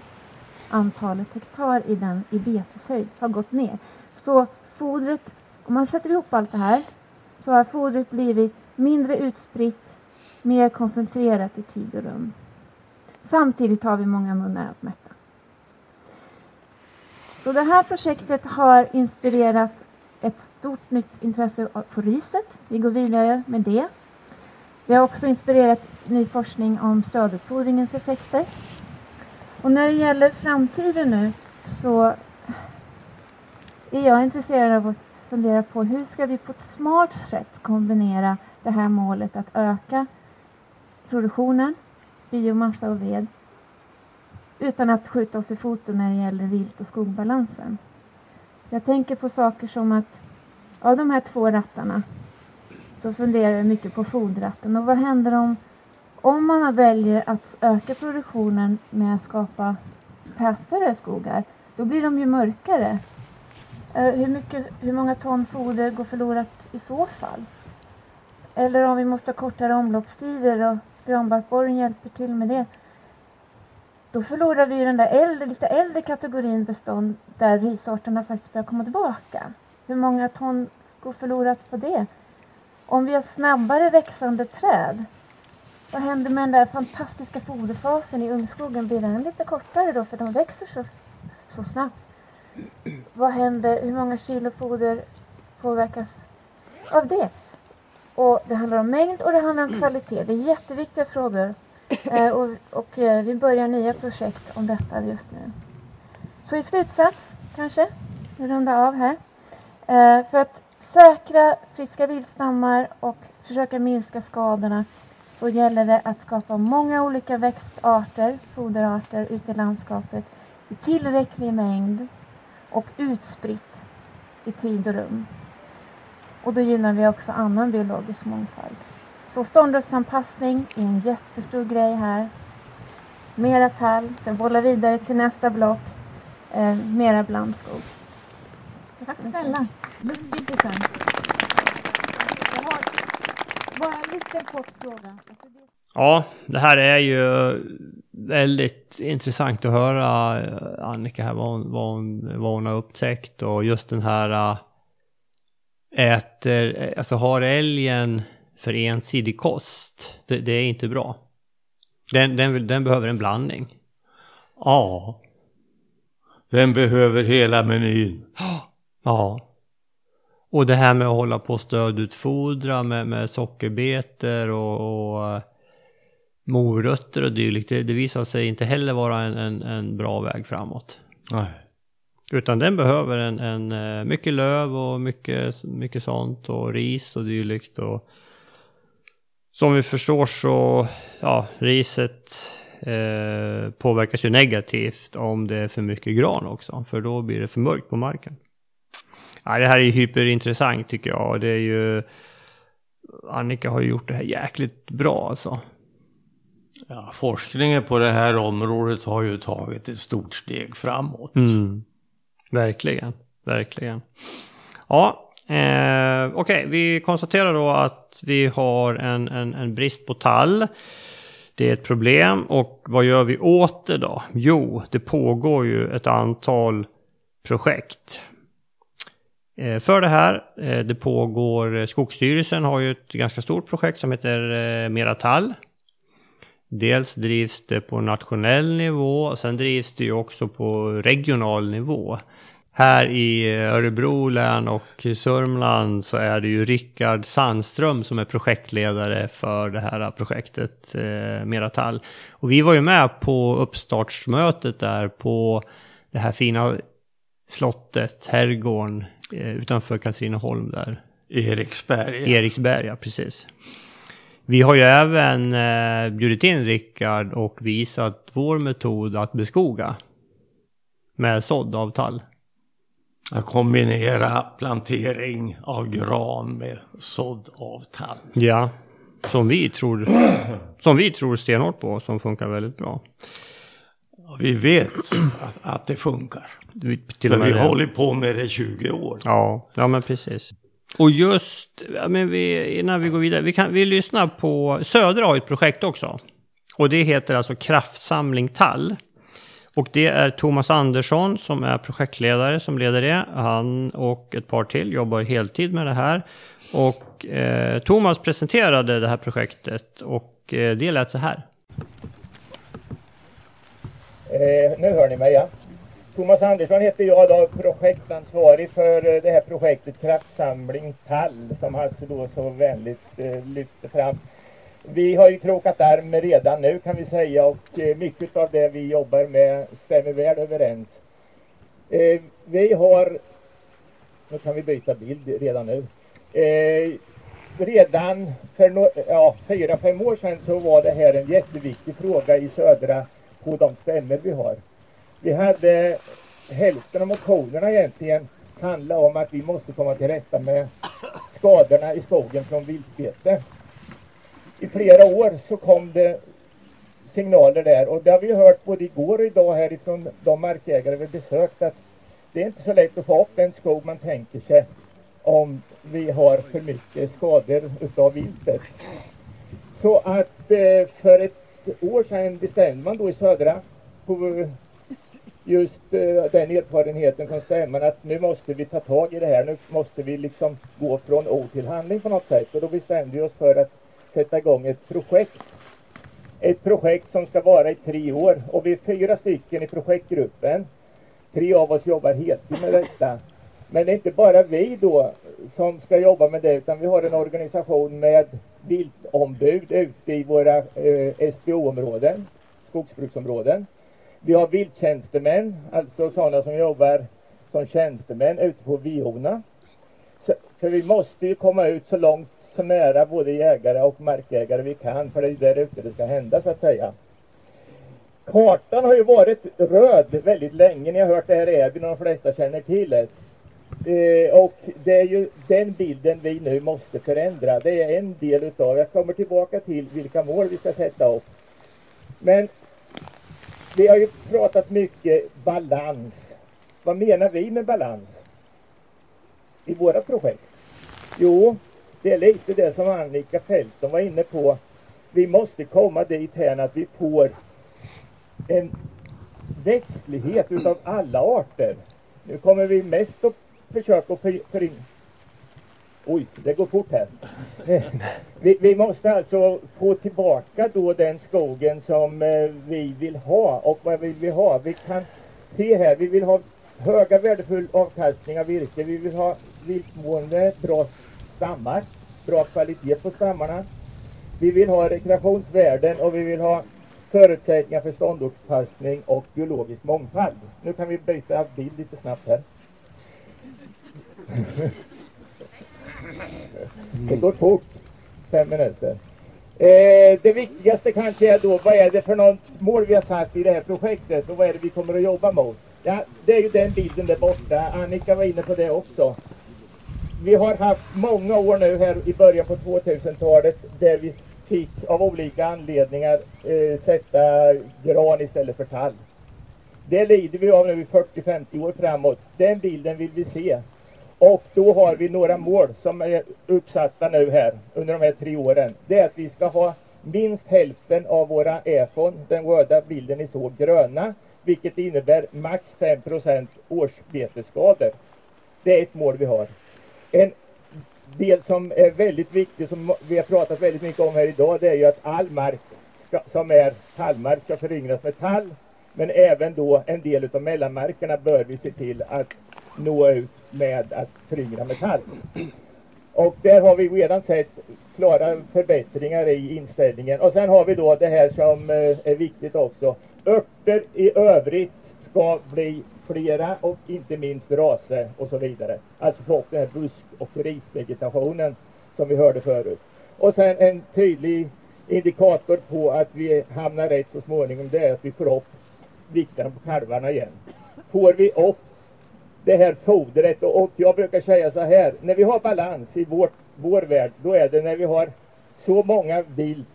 antalet hektar i den i beteshöjd har gått ner. Så fodret, om man sätter ihop allt det här så har fodret blivit mindre utspritt mer koncentrerat i tid och rum. Samtidigt har vi många munnar att mätta. Så det här projektet har inspirerat ett stort nytt intresse på riset. Vi går vidare med det. Vi har också inspirerat ny forskning om stödutfodringens effekter. Och när det gäller framtiden nu så är jag intresserad av att fundera på hur ska vi på ett smart sätt kombinera det här målet att öka produktionen, biomassa och ved utan att skjuta oss i foten när det gäller vilt och skogbalansen. Jag tänker på saker som att av de här två rattarna så funderar jag mycket på fodratten och vad händer om, om man väljer att öka produktionen med att skapa tätare skogar? Då blir de ju mörkare. Eh, hur, mycket, hur många ton foder går förlorat i så fall? Eller om vi måste ha kortare omloppstider och granbarkborren hjälper till med det. Då förlorar vi den där äldre, lite äldre kategorin bestånd där risarterna faktiskt börjar komma tillbaka. Hur många ton går förlorat på det? Om vi har snabbare växande träd, vad händer med den där fantastiska foderfasen i ungskogen? Blir den lite kortare då för de växer så, så snabbt? Vad händer, hur många kilo foder påverkas av det? Och det handlar om mängd och det handlar om kvalitet. Det är jätteviktiga frågor. Eh, och, och eh, vi börjar nya projekt om detta just nu. Så i slutsats, kanske, vi rundar av här. Eh, för att säkra friska viltstammar och försöka minska skadorna så gäller det att skapa många olika växtarter, foderarter ute i landskapet i tillräcklig mängd och utspritt i tid och rum. Och då gynnar vi också annan biologisk mångfald. Så ståndortsanpassning är en jättestor grej här. Mera tall, sen bolla vidare till nästa block. Eh, mera blandskog. Tack snälla. Mycket intressant. Jag har bara en liten kort fråga. Ja, det här är ju väldigt intressant att höra eh, Annika här vad hon, vad hon, vad hon har upptäckt och just den här äh, äter, alltså har älgen för ensidig kost, det, det är inte bra. Den, den, den behöver en blandning. Ja. Den behöver hela menyn. Ja. Och det här med att hålla på och stödutfodra med, med sockerbetor och, och eh, morötter och dylikt, det, det visar sig inte heller vara en, en, en bra väg framåt. Nej. Utan den behöver en, en eh, mycket löv och mycket, mycket sånt och ris och dylikt. Och som vi förstår så, ja, riset eh, påverkas ju negativt om det är för mycket gran också. För då blir det för mörkt på marken. Ja, det här är ju hyperintressant tycker jag. Det är ju... Annika har ju gjort det här jäkligt bra alltså. Ja, forskningen på det här området har ju tagit ett stort steg framåt. Mm. Verkligen, verkligen. Ja, eh, okej, okay. vi konstaterar då att vi har en, en, en brist på tall. Det är ett problem och vad gör vi åt det då? Jo, det pågår ju ett antal projekt. Eh, för det här, eh, det pågår, eh, Skogsstyrelsen har ju ett ganska stort projekt som heter eh, Mera tall. Dels drivs det på nationell nivå, och sen drivs det ju också på regional nivå. Här i Örebro län och Sörmland så är det ju Rickard Sandström som är projektledare för det här projektet eh, Meratall. Och vi var ju med på uppstartsmötet där på det här fina slottet, herrgården eh, utanför Katrineholm där. Eriksberg. Eriksberg, ja precis. Vi har ju även eh, bjudit in Rickard och visat vår metod att beskoga med sådd av tall. Att kombinera plantering av gran med sådd av tall. Ja, som vi tror, som vi tror stenhårt på, som funkar väldigt bra. Vi vet att, att det funkar. Vi, till För vi har hållit på med det i 20 år. Ja, ja men precis. Och just, ja, men vi, innan vi går vidare, vi, kan, vi lyssnar på, Södra har ett projekt också. Och det heter alltså Kraftsamling Tall. Och det är Thomas Andersson som är projektledare som leder det. Han och ett par till jobbar heltid med det här. Och eh, Thomas presenterade det här projektet och eh, det lät så här. Eh, nu hör ni mig ja. Thomas Andersson heter jag då, projektansvarig för eh, det här projektet Kraftsamling Tall som Hasse då så vänligt eh, lyfte fram. Vi har ju krokat arm redan nu kan vi säga och eh, mycket av det vi jobbar med stämmer väl överens. Eh, vi har, nu kan vi byta bild redan nu. Eh, redan för no ja, fyra, fem år sedan så var det här en jätteviktig fråga i södra på de stämmer vi har. Vi hade hälften av motionerna egentligen handla om att vi måste komma till rätta med skadorna i skogen från viltbete. I flera år så kom det signaler där och det har vi hört både igår och idag härifrån de markägare vi besökt att det är inte så lätt att få upp den skog man tänker sig om vi har för mycket skador utav viltet. Så att eh, för ett år sedan bestämde man då i södra på just eh, den erfarenheten från stämman att nu måste vi ta tag i det här. Nu måste vi liksom gå från ord till handling på något sätt. Och då bestämde vi oss för att sätta igång ett projekt. Ett projekt som ska vara i tre år och vi är fyra stycken i projektgruppen. Tre av oss jobbar heltid med detta. Men det är inte bara vi då som ska jobba med det utan vi har en organisation med viltombud ute i våra eh, SBO-områden, skogsbruksområden. Vi har vilttjänstemän, alltså sådana som jobbar som tjänstemän ute på viorna. För vi måste ju komma ut så långt, så nära både jägare och markägare vi kan, för det är där ute det ska hända så att säga. Kartan har ju varit röd väldigt länge, ni har hört det här i Äbyn och de flesta känner till det. Eh, och det är ju den bilden vi nu måste förändra. Det är en del utav, jag kommer tillbaka till vilka mål vi ska sätta upp. Men vi har ju pratat mycket balans. Vad menar vi med balans? I våra projekt? Jo, det är lite det som Annika Fältson var inne på. Vi måste komma dit här att vi får en växtlighet utav alla arter. Nu kommer vi mest att försöka förringa Oj, det går fort här. Vi, vi, måste alltså få tillbaka då den skogen som eh, vi vill ha. Och vad vill vi ha? Vi kan se här, vi vill ha höga värdefull avkastning av virke. Vi vill ha viltmående, bra stammar, bra kvalitet på stammarna. Vi vill ha rekreationsvärden och vi vill ha förutsättningar för ståndortspassning och biologisk mångfald. Nu kan vi byta bild lite snabbt här. Det går fort. Fem minuter. Eh, det viktigaste kanske är då, vad är det för något mål vi har satt i det här projektet och vad är det vi kommer att jobba mot? Ja, det är ju den bilden där borta. Annika var inne på det också. Vi har haft många år nu här i början på 2000-talet där vi fick av olika anledningar eh, sätta gran istället för tall. Det lider vi av nu i 40-50 år framåt. Den bilden vill vi se. Och då har vi några mål som är uppsatta nu här under de här tre åren. Det är att vi ska ha minst hälften av våra EFON, den röda bilden ni såg, gröna. Vilket innebär max 5% årsbetesskador. Det är ett mål vi har. En del som är väldigt viktig, som vi har pratat väldigt mycket om här idag, det är ju att all mark ska, som är tallmark ska föryngras med tall. Men även då en del av mellanmarkerna bör vi se till att nå ut med att föryngra med tall. Och där har vi redan sett klara förbättringar i inställningen. Och sen har vi då det här som eh, är viktigt också. Örter i övrigt ska bli flera och inte minst raser och så vidare. Alltså få upp den här busk och risvegetationen som vi hörde förut. Och sen en tydlig indikator på att vi hamnar rätt så småningom det är att vi får upp vikten på kalvarna igen. Får vi upp det här fodret och, och jag brukar säga så här, när vi har balans i vårt, vår värld, då är det när vi har så många vilt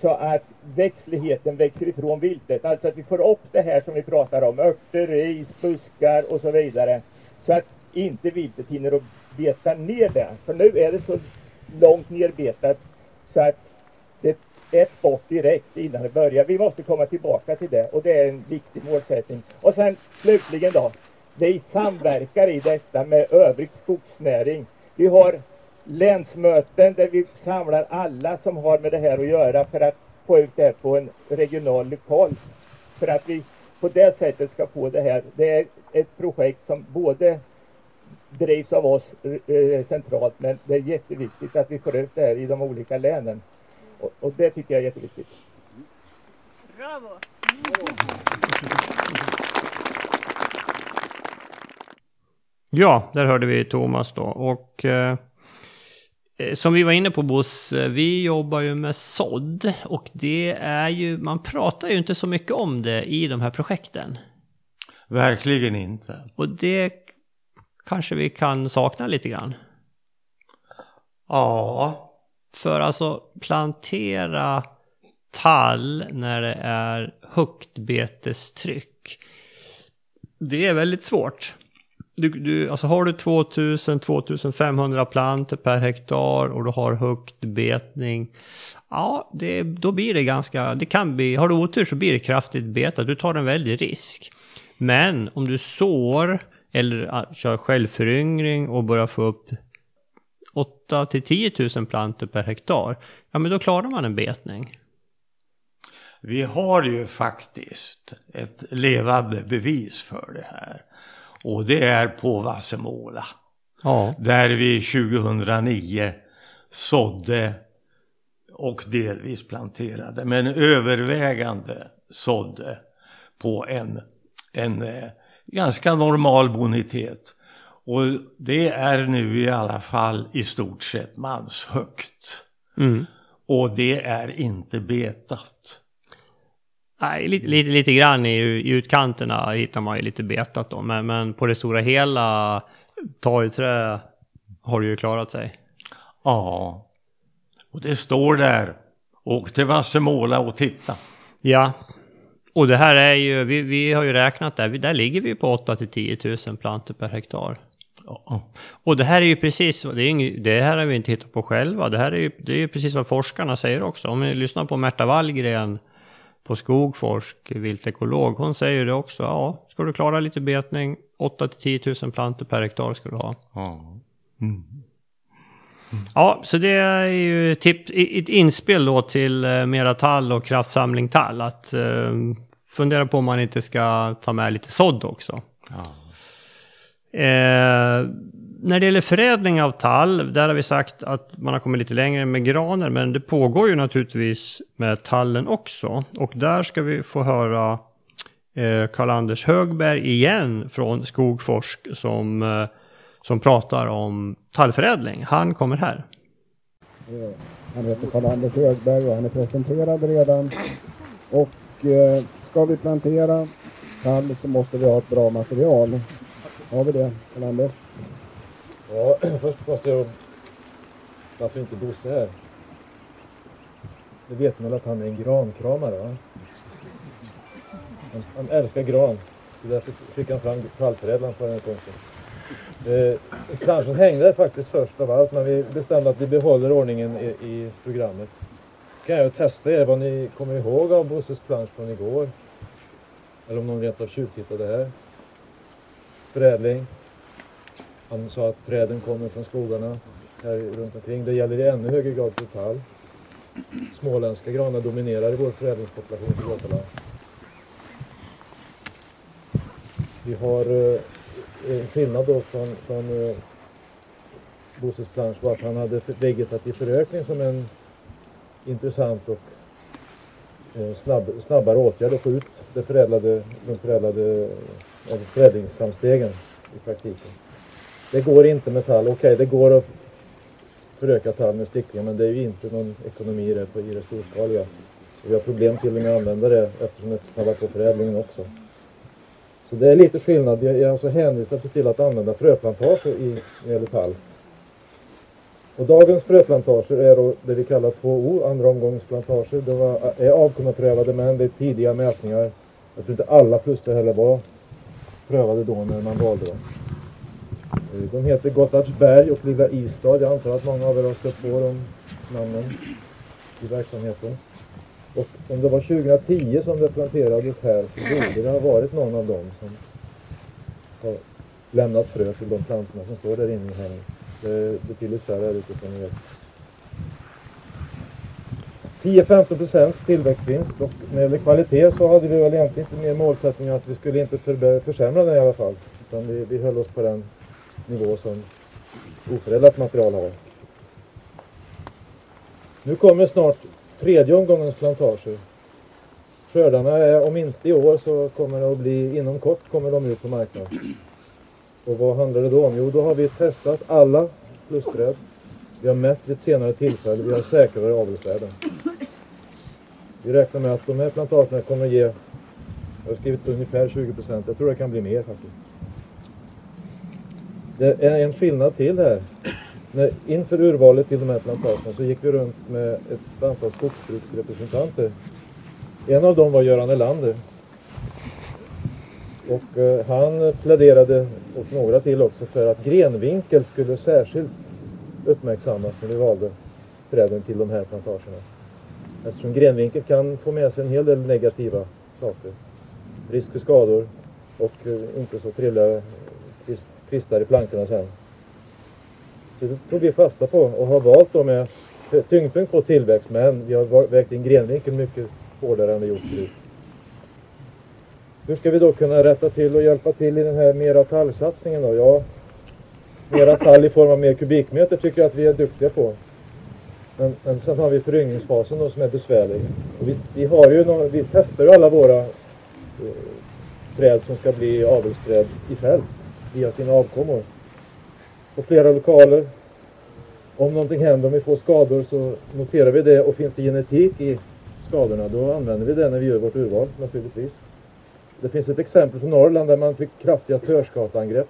så att växtligheten växer ifrån viltet. Alltså att vi får upp det här som vi pratar om, örter, ris, buskar och så vidare. Så att inte viltet hinner att beta ner det. För nu är det så långt nerbetat så att det ett bort direkt innan det börjar. Vi måste komma tillbaka till det och det är en viktig målsättning. Och sen slutligen då, vi samverkar i detta med övrig skogsnäring. Vi har länsmöten där vi samlar alla som har med det här att göra för att få ut det här på en regional lokal. För att vi på det sättet ska få det här. Det är ett projekt som både drivs av oss eh, centralt men det är jätteviktigt att vi får ut det här i de olika länen. Och, och det tycker jag är jätteviktigt. Bravo! Ja, där hörde vi Thomas då. Och eh, eh, som vi var inne på Bosse, vi jobbar ju med sådd. Och det är ju, man pratar ju inte så mycket om det i de här projekten. Verkligen inte. Och det kanske vi kan sakna lite grann. Ja, För alltså plantera tall när det är högt betestryck. Det är väldigt svårt. Du, du, alltså har du 2000-2500 plantor per hektar och du har högt betning. Ja, det, då blir det ganska, det kan bli, har du otur så blir det kraftigt betat. Du tar en väldig risk. Men om du sår eller kör självföryngring och börjar få upp 8 till 10 000 plantor per hektar, ja men då klarar man en betning. vi har ju faktiskt ett levande bevis för det här. Och det är på Vassemåla. Ja. Där vi 2009 sådde och delvis planterade, men övervägande sådde på en, en eh, ganska normal bonitet. Och det är nu i alla fall i stort sett manshögt. Mm. Och det är inte betat. Nej, lite, lite, lite grann i, i utkanterna hittar man ju lite betat då, men, men på det stora hela, torgträ har det ju klarat sig. Ja, och det står där. Åk till Vassemåla och titta. Ja, och det här är ju, vi, vi har ju räknat där, vi, där ligger vi på 8 till 10 000 plantor per hektar. Ja. Och det här är ju precis, det, är ing, det här har vi inte hittat på själva, det här är ju, det är ju precis vad forskarna säger också. Om ni lyssnar på Märta Wallgren på Skogforsk, viltekolog, hon säger det också, ja, ska du klara lite betning, 8 till 10 000 plantor per hektar ska du ha. Ja. Ja, så det är ju tips, ett inspel då till eh, mera tall och kraftsamling tall. Att eh, fundera på om man inte ska ta med lite sådd också. Ja. Eh, när det gäller förädling av tall, där har vi sagt att man har kommit lite längre med granen, men det pågår ju naturligtvis med tallen också. Och där ska vi få höra eh, Karl-Anders Högberg igen från Skogforsk som, eh, som pratar om tallförädling. Han kommer här. Eh, han heter Karl-Anders Högberg och han är presenterad redan. Och eh, ska vi plantera tall så måste vi ha ett bra material. Har vi det, Karl-Anders? Ja, först måste jag... Varför inte Bosse här? Det vet man väl att han är en grankramare va? Han, han älskar gran. Så därför fick han fram tallförädlaren på den här punkten. Eh, planschen hängde faktiskt först av allt men vi bestämde att vi behåller ordningen i, i programmet. Kan jag testa er vad ni kommer ihåg av Bosses plansch från igår? Eller om någon rent av tjuvtittade här. Förädling. Han sa att träden kommer från skogarna här runt omkring. Det gäller i ännu högre grad för tall. Småländska granar dominerar i vår förädlingspopulation på Götaland. Vi har eh, en skillnad då från, från eh, Bosses plansch var att han hade vegetativ förökning som en intressant och eh, snabb, snabbare åtgärd att få ut det förädlade, de förädlade eh, förädlingsframstegen i praktiken. Det går inte med tall. Okej, det går att föröka tall med stickling men det är ju inte någon ekonomi i det, på, i det storskaliga. Och vi har problem till och med att använda det eftersom det faller på förädlingen också. Så det är lite skillnad. Jag är alltså hänvisad till att använda fröplantager i, när det gäller tall. Och dagens fröplantager är då det vi kallar 2O, andra omgångsplantager. De var, är avkommaprövade men det är tidiga mätningar. Jag tror inte alla kluster heller var prövade då när man valde dem. De heter Gottardsberg och Lilla Istad. Jag antar att många av er har stött på de namnen i verksamheten. Och om det var 2010 som det planterades här så borde det ha varit någon av dem som har lämnat frö till de plantorna som står där inne i här. Det är betydligt färre här ute som ni vet. 10-15 procents tillväxtvinst och när det gäller kvalitet så hade vi väl egentligen inte mer målsättning att vi skulle inte försämra den i alla fall. Utan vi, vi höll oss på den nivå som oförädlat material har. Nu kommer snart tredje omgångens plantager. Skördarna är, om inte i år så kommer det att bli, inom kort kommer de ut på marknaden. Och vad handlar det då om? Jo, då har vi testat alla plusträd. Vi har mätt vid ett senare tillfälle, vi har säkrare avelsvärden. Vi räknar med att de här plantagerna kommer att ge, jag har skrivit ungefär 20 procent, jag tror det kan bli mer faktiskt. Det är en skillnad till här. När, inför urvalet till de här plantagerna så gick vi runt med ett antal skogsbruksrepresentanter. En av dem var Göran Elander. Och eh, han pläderade, och några till också, för att grenvinkel skulle särskilt uppmärksammas när vi valde träden till de här plantagerna. Eftersom grenvinkel kan få med sig en hel del negativa saker. Risk för skador och eh, inte så trevliga kvistar i plankorna sen. Så det tog vi fasta på och har valt då med tyngdpunkt på tillväxt men vi har vägt in grenvinkeln mycket hårdare än vi gjort förut. Hur ska vi då kunna rätta till och hjälpa till i den här mera tallsatsningen då? Ja, mera tall i form av mer kubikmeter tycker jag att vi är duktiga på. Men, men sen har vi föryngringsfasen då som är besvärlig. Och vi, vi, har ju någon, vi testar ju alla våra eh, träd som ska bli avelsträd i fält via sina avkommor. På flera lokaler. Om någonting händer, om vi får skador så noterar vi det och finns det genetik i skadorna då använder vi det när vi gör vårt urval naturligtvis. Det finns ett exempel från Norrland där man fick kraftiga törskateangrepp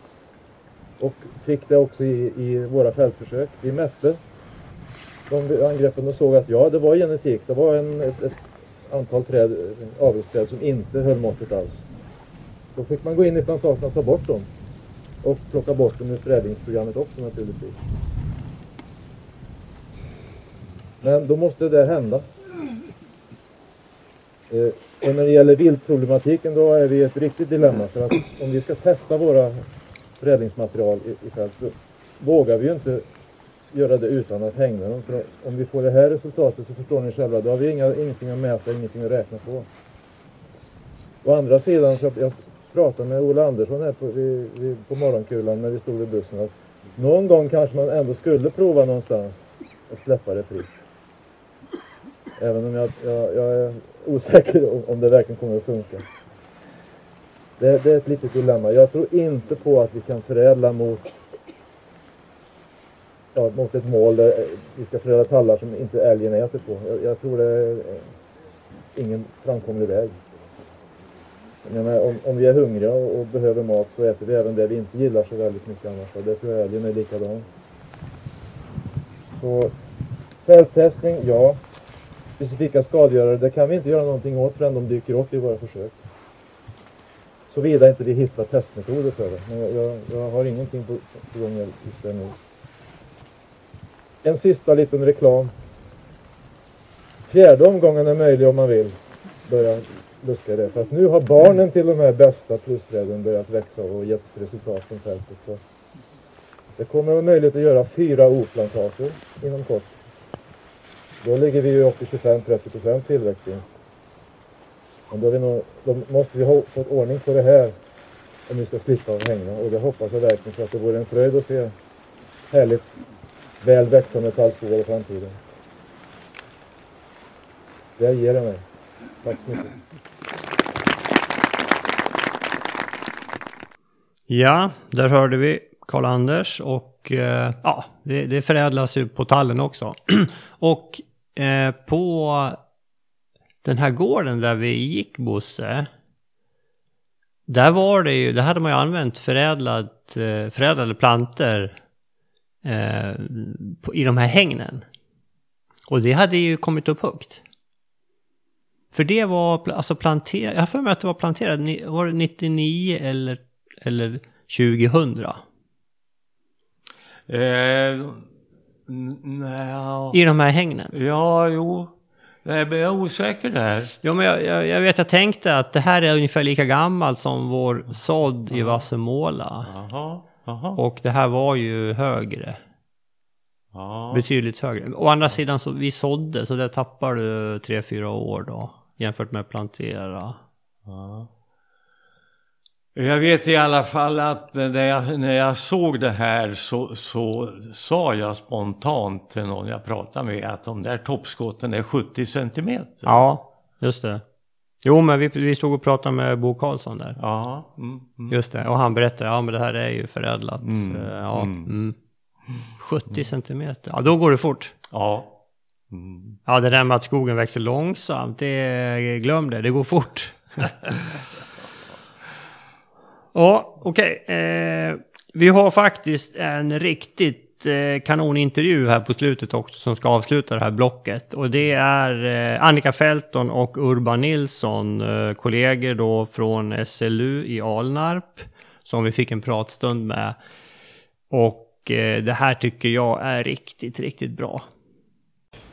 och fick det också i, i våra fältförsök. Vi mätte de angreppen och såg att ja, det var genetik. Det var en, ett, ett antal träd, eh, avelsträd som inte höll måttet alls. Då fick man gå in i plantagen och ta bort dem. Och plocka bort dem ur förädlingsprogrammet också naturligtvis. Men då måste det hända. Eh, och när det gäller viltproblematiken då är vi i ett riktigt dilemma. För att om vi ska testa våra förädlingsmaterial i, i fält så vågar vi ju inte göra det utan att hängna dem. För om vi får det här resultatet så förstår ni själva, då har vi inga, ingenting att mäta, ingenting att räkna på. Å andra sidan, så jag pratade med Ola Andersson här på, vi, vi, på morgonkulan när vi stod i bussen, att någon gång kanske man ändå skulle prova någonstans att släppa det fritt. Även om jag, jag, jag är osäker om, om det verkligen kommer att funka. Det, det är ett litet dilemma. Jag tror inte på att vi kan förädla mot ja, mot ett mål där vi ska förädla tallar som inte älgen äter på. Jag, jag tror det är ingen framkomlig väg. Jag menar, om, om vi är hungriga och, och behöver mat så äter vi även det vi inte gillar så väldigt mycket annars. Och det tror jag älgen är likadan. Så fälttestning, ja. Specifika skadegörare, det kan vi inte göra någonting åt förrän de dyker upp i våra försök. Såvida inte vi hittar testmetoder för det. Men jag, jag, jag har ingenting på, på gång just det nu. En sista liten reklam. Fjärde omgången är möjlig om man vill börja buskar i det. För att nu har barnen till de här bästa plusträden börjat växa och gett resultat från fältet. Så det kommer att vara möjligt att göra fyra oplantager inom kort. Då ligger vi ju upp till 25-30% tillväxtvinst. Men då, vi nog, då måste vi ha fått ordning på det här om vi ska slippa att hänga. Och det hoppas jag verkligen för att det vore en fröjd att se härligt väl växande tallskogar i framtiden. Det ger jag mig. Tack så mycket. Ja, där hörde vi Karl-Anders och eh, ja, det, det förädlas ju på tallen också. och eh, på den här gården där vi gick Bosse, där var det ju, där hade man ju använt förädlat, eh, förädlade planter eh, på, i de här hängnen. Och det hade ju kommit upp högt. För det var alltså planterat, jag har för mig att det var planterat, var det 99 eller, eller 2000? Eh. I de här hängnen. Ja, jo. Nej, men jag är osäker där. Jo men jag, jag, jag vet, jag tänkte att det här är ungefär lika gammalt som vår sådd i Vassemåla. Och det här var ju högre. Ja. Betydligt högre. Å andra sidan så vi sådde, så där tappar du tre fyra år då. Jämfört med plantera. Ja. Jag vet i alla fall att när jag, när jag såg det här så, så sa jag spontant till någon jag pratade med att de där toppskotten är 70 centimeter. Ja, just det. Jo, men vi, vi stod och pratade med Bo Karlsson där. Ja. Mm, mm. Just det, och han berättade, ja men det här är ju förädlat. Mm, Eh, Ja, mm. mm. 70 centimeter, ja då går det fort. Ja. Mm. Ja, det där med att skogen växer långsamt, det, glöm det, det går fort. ja, okej. Eh, vi har faktiskt en riktigt eh, kanonintervju här på slutet också som ska avsluta det här blocket. Och det är eh, Annika Felton och Urban Nilsson, eh, kollegor då från SLU i Alnarp, som vi fick en pratstund med. Och eh, det här tycker jag är riktigt, riktigt bra.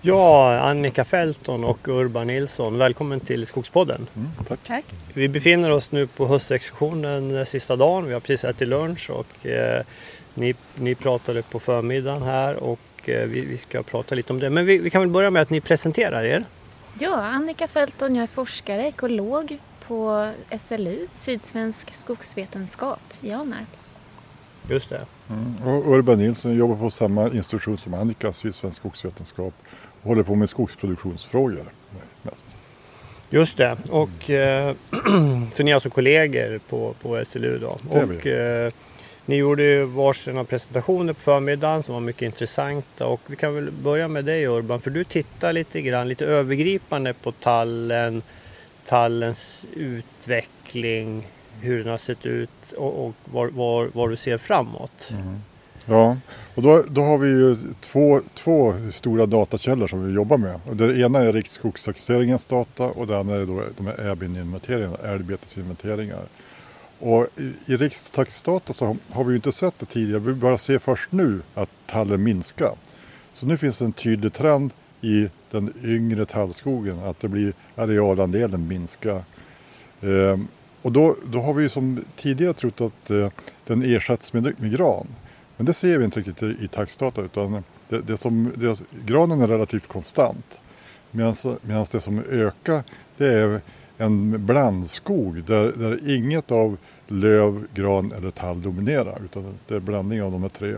Ja, Annika Felton och Urban Nilsson, välkommen till Skogspodden. tack. Tack. Vi befinner oss nu på höstexkursionen eh, sista dagen. Vi har precis ätit lunch och eh, ni, ni pratade på förmiddagen här och eh, vi, vi ska prata lite om det. Men vi, vi kan väl börja med att ni presenterar er. Ja, Annika Felton, jag är forskare, ekolog på SLU, Sydsvensk skogsvetenskap i Alnarp. Just det. Mm. Och Urban Nilsson jobbar på samma institution som Annika, Sydsvensk skogsvetenskap. Håller på med skogsproduktionsfrågor mest. Just det. Och, eh, så ni är alltså kollegor på, på SLU då. Och, eh, ni gjorde ju varsina presentationer på förmiddagen som var mycket intressanta. Och vi kan väl börja med dig Urban, för du tittar lite grann, lite övergripande på tallen, tallens utveckling, hur den har sett ut och, och var du ser framåt. Ja, och då, då har vi ju två, två stora datakällor som vi jobbar med. Och det ena är Riksskogstaxeringens data och det andra är då de här älgbetesinventeringarna. älgbetesinventeringar. Och i, i Rikstaxdata så har- vi ju inte sett det tidigare, vi bara ser först nu att tallen minskar. Så nu finns det en tydlig trend i den yngre tallskogen att det blir arealandelen minskar. Ehm, och då, då har vi ju som tidigare trott att eh, den ersätts med, med gran. Men det ser vi inte riktigt i, i taxdata utan det, det som, det, granen är relativt konstant. Medan det som ökar det är en blandskog där, där inget av löv, gran eller tall dominerar utan det är blandning av de här tre.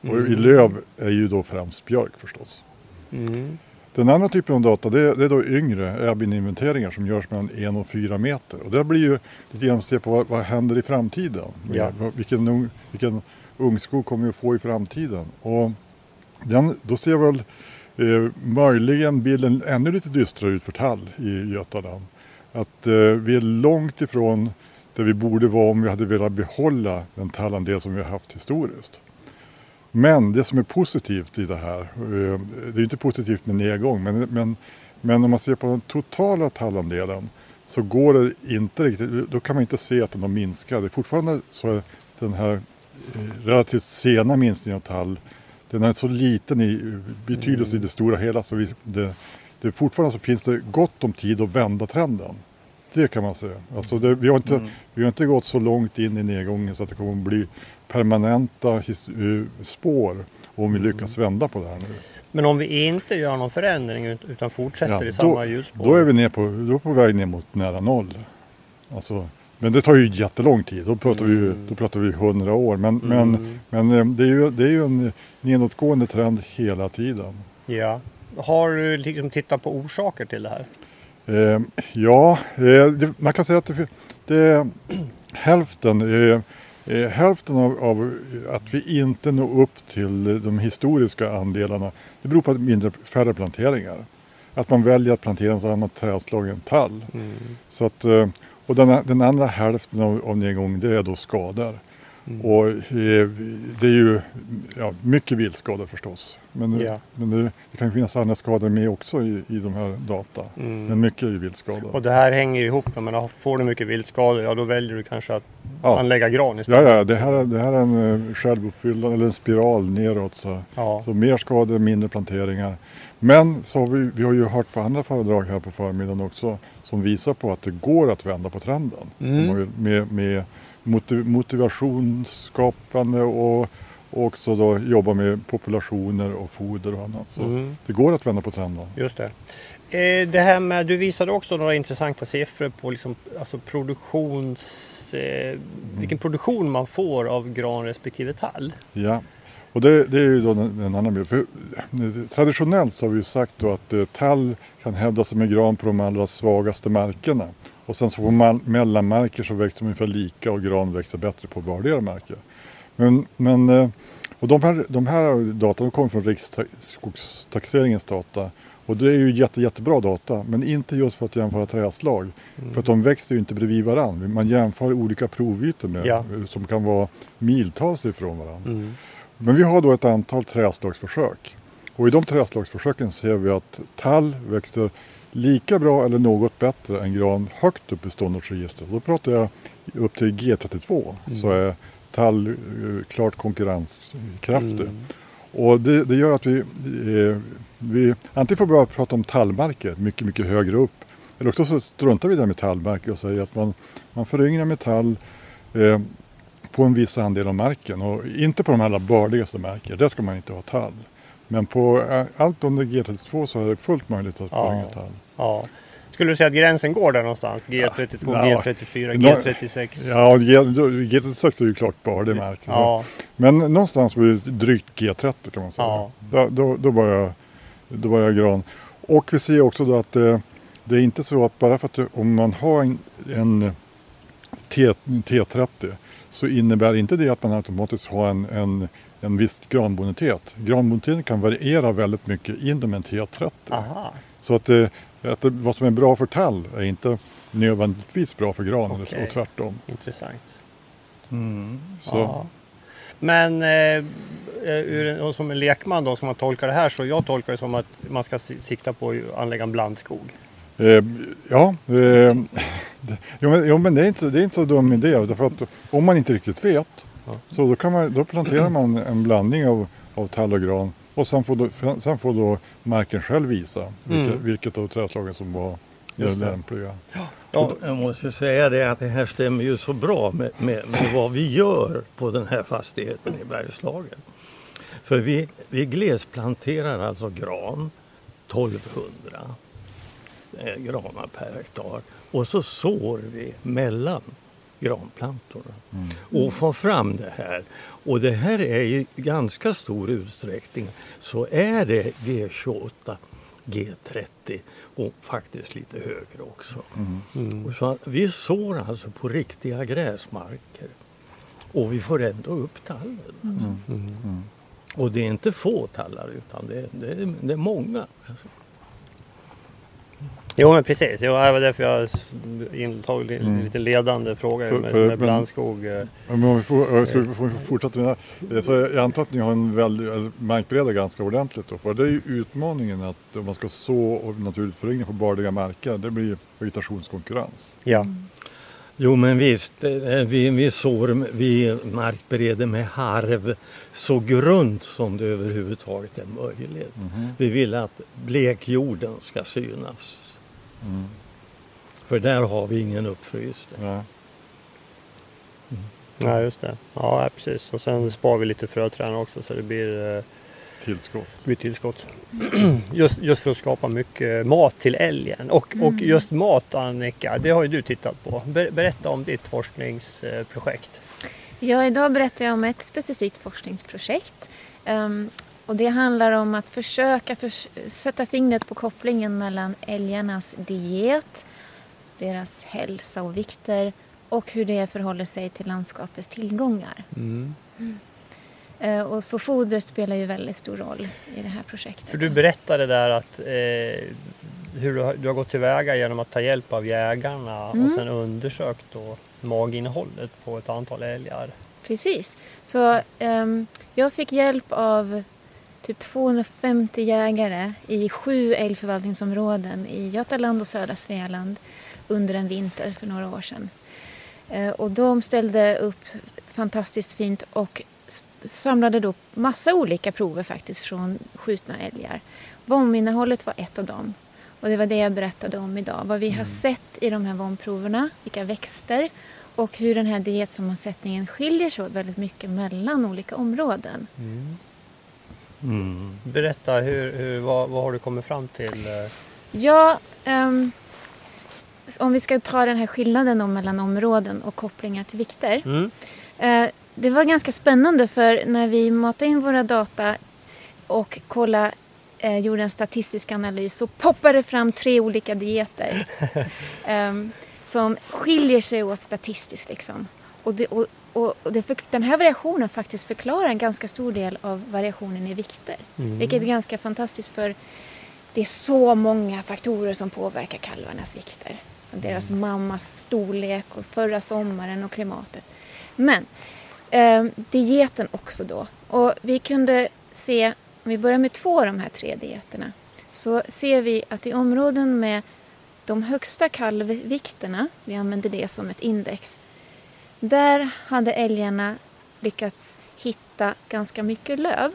Och i löv är ju då främst björk förstås. Mm. Den andra typen av data det är, det är då yngre äbin-inventeringar som görs mellan 1 och 4 meter. Och det blir ju lite grann att se på vad, vad händer i framtiden. Ja. Vilken, vilken ungskog kommer vi att få i framtiden. Och den, då ser väl eh, möjligen bilden ännu lite dystrare ut för tall i Götaland. Att eh, vi är långt ifrån där vi borde vara om vi hade velat behålla den tallandel som vi har haft historiskt. Men det som är positivt i det här, eh, det är inte positivt med nedgång, men, men, men om man ser på den totala tallandelen så går det inte riktigt, då kan man inte se att den har minskat. Det är fortfarande så att den här relativt sena minskningen av tall, den är så liten i betydelse i det stora hela så vi, det, det fortfarande så finns det gott om tid att vända trenden. Det kan man säga. Alltså det, vi, har inte, vi har inte gått så långt in i nedgången så att det kommer att bli permanenta his, eh, spår om vi lyckas vända på det här nu. Men om vi inte gör någon förändring ut- utan fortsätter i då, samma hjulspår. då är vi ner på, då är på väg ner mot nära noll. Alltså, men det tar ju jättelång tid. Då pratar vi, ju- då pratar vi hundra år. Men, men, men eh, det, är ju, det är ju en nedåtgående trend hela tiden. Ja. Har du liksom tittat på orsaker till det här? Eh, ja, eh, det, man kan säga att det, det är hälften, eh, eh, hälften av, av att vi inte når upp till de historiska andelarna. Det beror på mindre, färre planteringar. Att man väljer att plantera något annat trädslag än tall. Så att, eh, och den, den andra hälften av, av nedgången det är då skador. Och eh, det är ju ja, mycket viltskador förstås. Men, Ja. men det, det kan finnas andra skador med också i, i de här data. Men mycket är ju viltskador. Och det här hänger ju ihop. Jag menar, får du mycket viltskador, ja då väljer du kanske att Ja. anlägga gran Ja, istället. ja det, här är, det här är en eh, självuppfyllande, eller en spiral neråt. Så, Ja. så mer skador, mindre planteringar. Men så har vi, vi har ju hört på andra föredrag här på förmiddagen också som visar på att det går att vända på trenden. Mm. Med, med motiv, motivationsskapande och, och också då jobba med populationer och foder och annat. Så Mm. det går att vända på trenden. Just det. Eh, det här med, du visade också några intressanta siffror på liksom, alltså produktions, eh, vilken produktion man får av gran respektive tall. Ja, och det, det är ju då en, en annan bild. För, traditionellt så har vi ju sagt då att eh, tall kan hävda sig med gran på de allra svagaste markerna. Och sen så på mal- mellanmarker så växer de ungefär lika och gran växer bättre på vardera marker. Men, men eh, och de här, de här data de kommer från Riksskogstaxeringens data. Och det är ju jätte, jättebra data, men inte just för att jämföra träslag. För att de växer ju inte bredvid varandra. Man jämför olika provytor med, Ja. som kan vara miltals ifrån varandra. Mm. Men vi har då ett antal träslagsförsök. Och i de träslagsförsöken ser vi att tall växer lika bra eller något bättre än gran högt upp i ståndortsregistret. Då pratar jag upp till G32 så är tall eh, klart konkurrenskraftig. Mm. Och det, det gör att vi, eh, vi antingen får börja prata om tallmarker mycket, mycket högre upp. Eller också så struntar vi där med tallmarker och säger att man, man föryngrar med tall eh, på en viss andel av marken och inte på de allra bördigaste marker. Där ska man inte ha tall. Men på eh, allt under G32 så är det fullt möjligt att Ja. tall. Ja. Skulle du säga att gränsen går där någonstans? G32, Ja. G34, Nå- G36? Ja, G, då- G36 är ju klart bördig mark. Ja. Men någonstans vid drygt G30 kan man säga. Ja. Då, då, då, börjar, då börjar gran. Och vi ser också då att eh, det är inte så att bara för att det, om man har en, en T, T30 så innebär inte det att man automatiskt har en, en, en viss granbonitet. Granboniteten kan variera väldigt mycket inom en T30. Aha. Så att, eh, att vad som är bra för tall är inte nödvändigtvis bra för gran Okej. och tvärtom. Intressant. Så, Ja. Men eh, ur en, och som en lekman då, ska man tolka det här så jag tolkar det som att man ska si- sikta på att anlägga en blandskog. Eh, ja, eh, jo, men, jo, men det är inte, det är inte så dum idé. Därför att om man inte riktigt vet Ja. så då, kan man, då planterar man en blandning av, av tall och gran. Och sen får, då, sen får då marken själv visa vilket, Mm. vilket av trädslagen som var det. lämpliga. Ja, Jag måste säga det att det här stämmer ju så bra med, med, med vad vi gör på den här fastigheten i Bergslagen. För vi, vi glesplanterar alltså gran, 1200 eh, granar per hektar. Och så sår vi mellan granplantorna och får fram det här. Och det här är i ganska stor utsträckning så är det G28, G30 och faktiskt lite högre också. mm. Och så vi sår alltså på riktiga gräsmarker. Och vi får ändå upp tallen. Mm. Och det är inte få tallar utan det är, det är, det är många. Alltså. Jo men precis, jo, det var därför jag intog en Mm. lite ledande fråga För- med, för- med blandskog. eh. Men om vi får, ska vi fortsätta med det här. Så jag antar att ni har en väldig, ganska ordentligt då. För det är ju utmaningen att om man ska så och naturligt föryngring på bördiga marker, det blir vegetationskonkurrens. Ja. Jo men visst, eh, vi, vi sår, vi markbereder med harv så grunt som det överhuvudtaget är möjligt. Vi vill att blekjorden ska synas. Mm. För där har vi ingen uppfrysning. Ja. ja, just det. Ja, precis. Och sen spar vi lite fröträd också så det blir, eh, Tillskott. blir tillskott. just, just för att skapa mycket mat till älgen. Och, och just mat Annika, det har ju du tittat på. Ber, berätta om ditt forskningsprojekt. Ja, idag berättar jag om ett specifikt forskningsprojekt. Ehm, och det handlar om att försöka förs- sätta fingret på kopplingen mellan älgarnas diet, deras hälsa och vikter och hur det förhåller sig till landskapets tillgångar. Eh, och så foder spelar ju väldigt stor roll i det här projektet. För du berättade där att eh, hur du har, du har gått tillväga genom att ta hjälp av jägarna och Mm. sen undersökt då maginnehållet på ett antal älgar. Precis. Så ehm, jag fick hjälp av typ 250 jägare i sju älgförvaltningsområden i Götaland och södra Svealand under en vinter för några år sedan. Eh, och de ställde upp fantastiskt fint och samlade då massa olika prover faktiskt från skjutna älgar. Vominnehållet var ett av dem. Och det var det jag berättade om idag. Vad vi har sett i de här vomproverna, vilka växter och hur den här dietsammansättningen skiljer sig väldigt mycket mellan olika områden. Mm. Berätta, hur, hur, vad, vad har du kommit fram till? eh? Ja, ehm, om vi ska ta den här skillnaden då mellan områden och kopplingar till vikter. Mm. Eh, det var ganska spännande för när vi matade in våra data och kolla, eh, gjorde en statistisk analys så poppade det fram tre olika dieter ehm, som skiljer sig åt statistiskt. Liksom. Och, det, och, och det för, den här variationen faktiskt förklarar en ganska stor del av variationen i vikter. Vilket är ganska fantastiskt för det är så många faktorer som påverkar kalvarnas vikter. Deras mammas storlek och förra sommaren och klimatet. Men eh, dieten också då. Och vi kunde se, om vi börjar med två av de här tre dieterna, så ser vi att i områden med de högsta kalvvikterna, vi använder det som ett index, där hade älgarna lyckats hitta ganska mycket löv.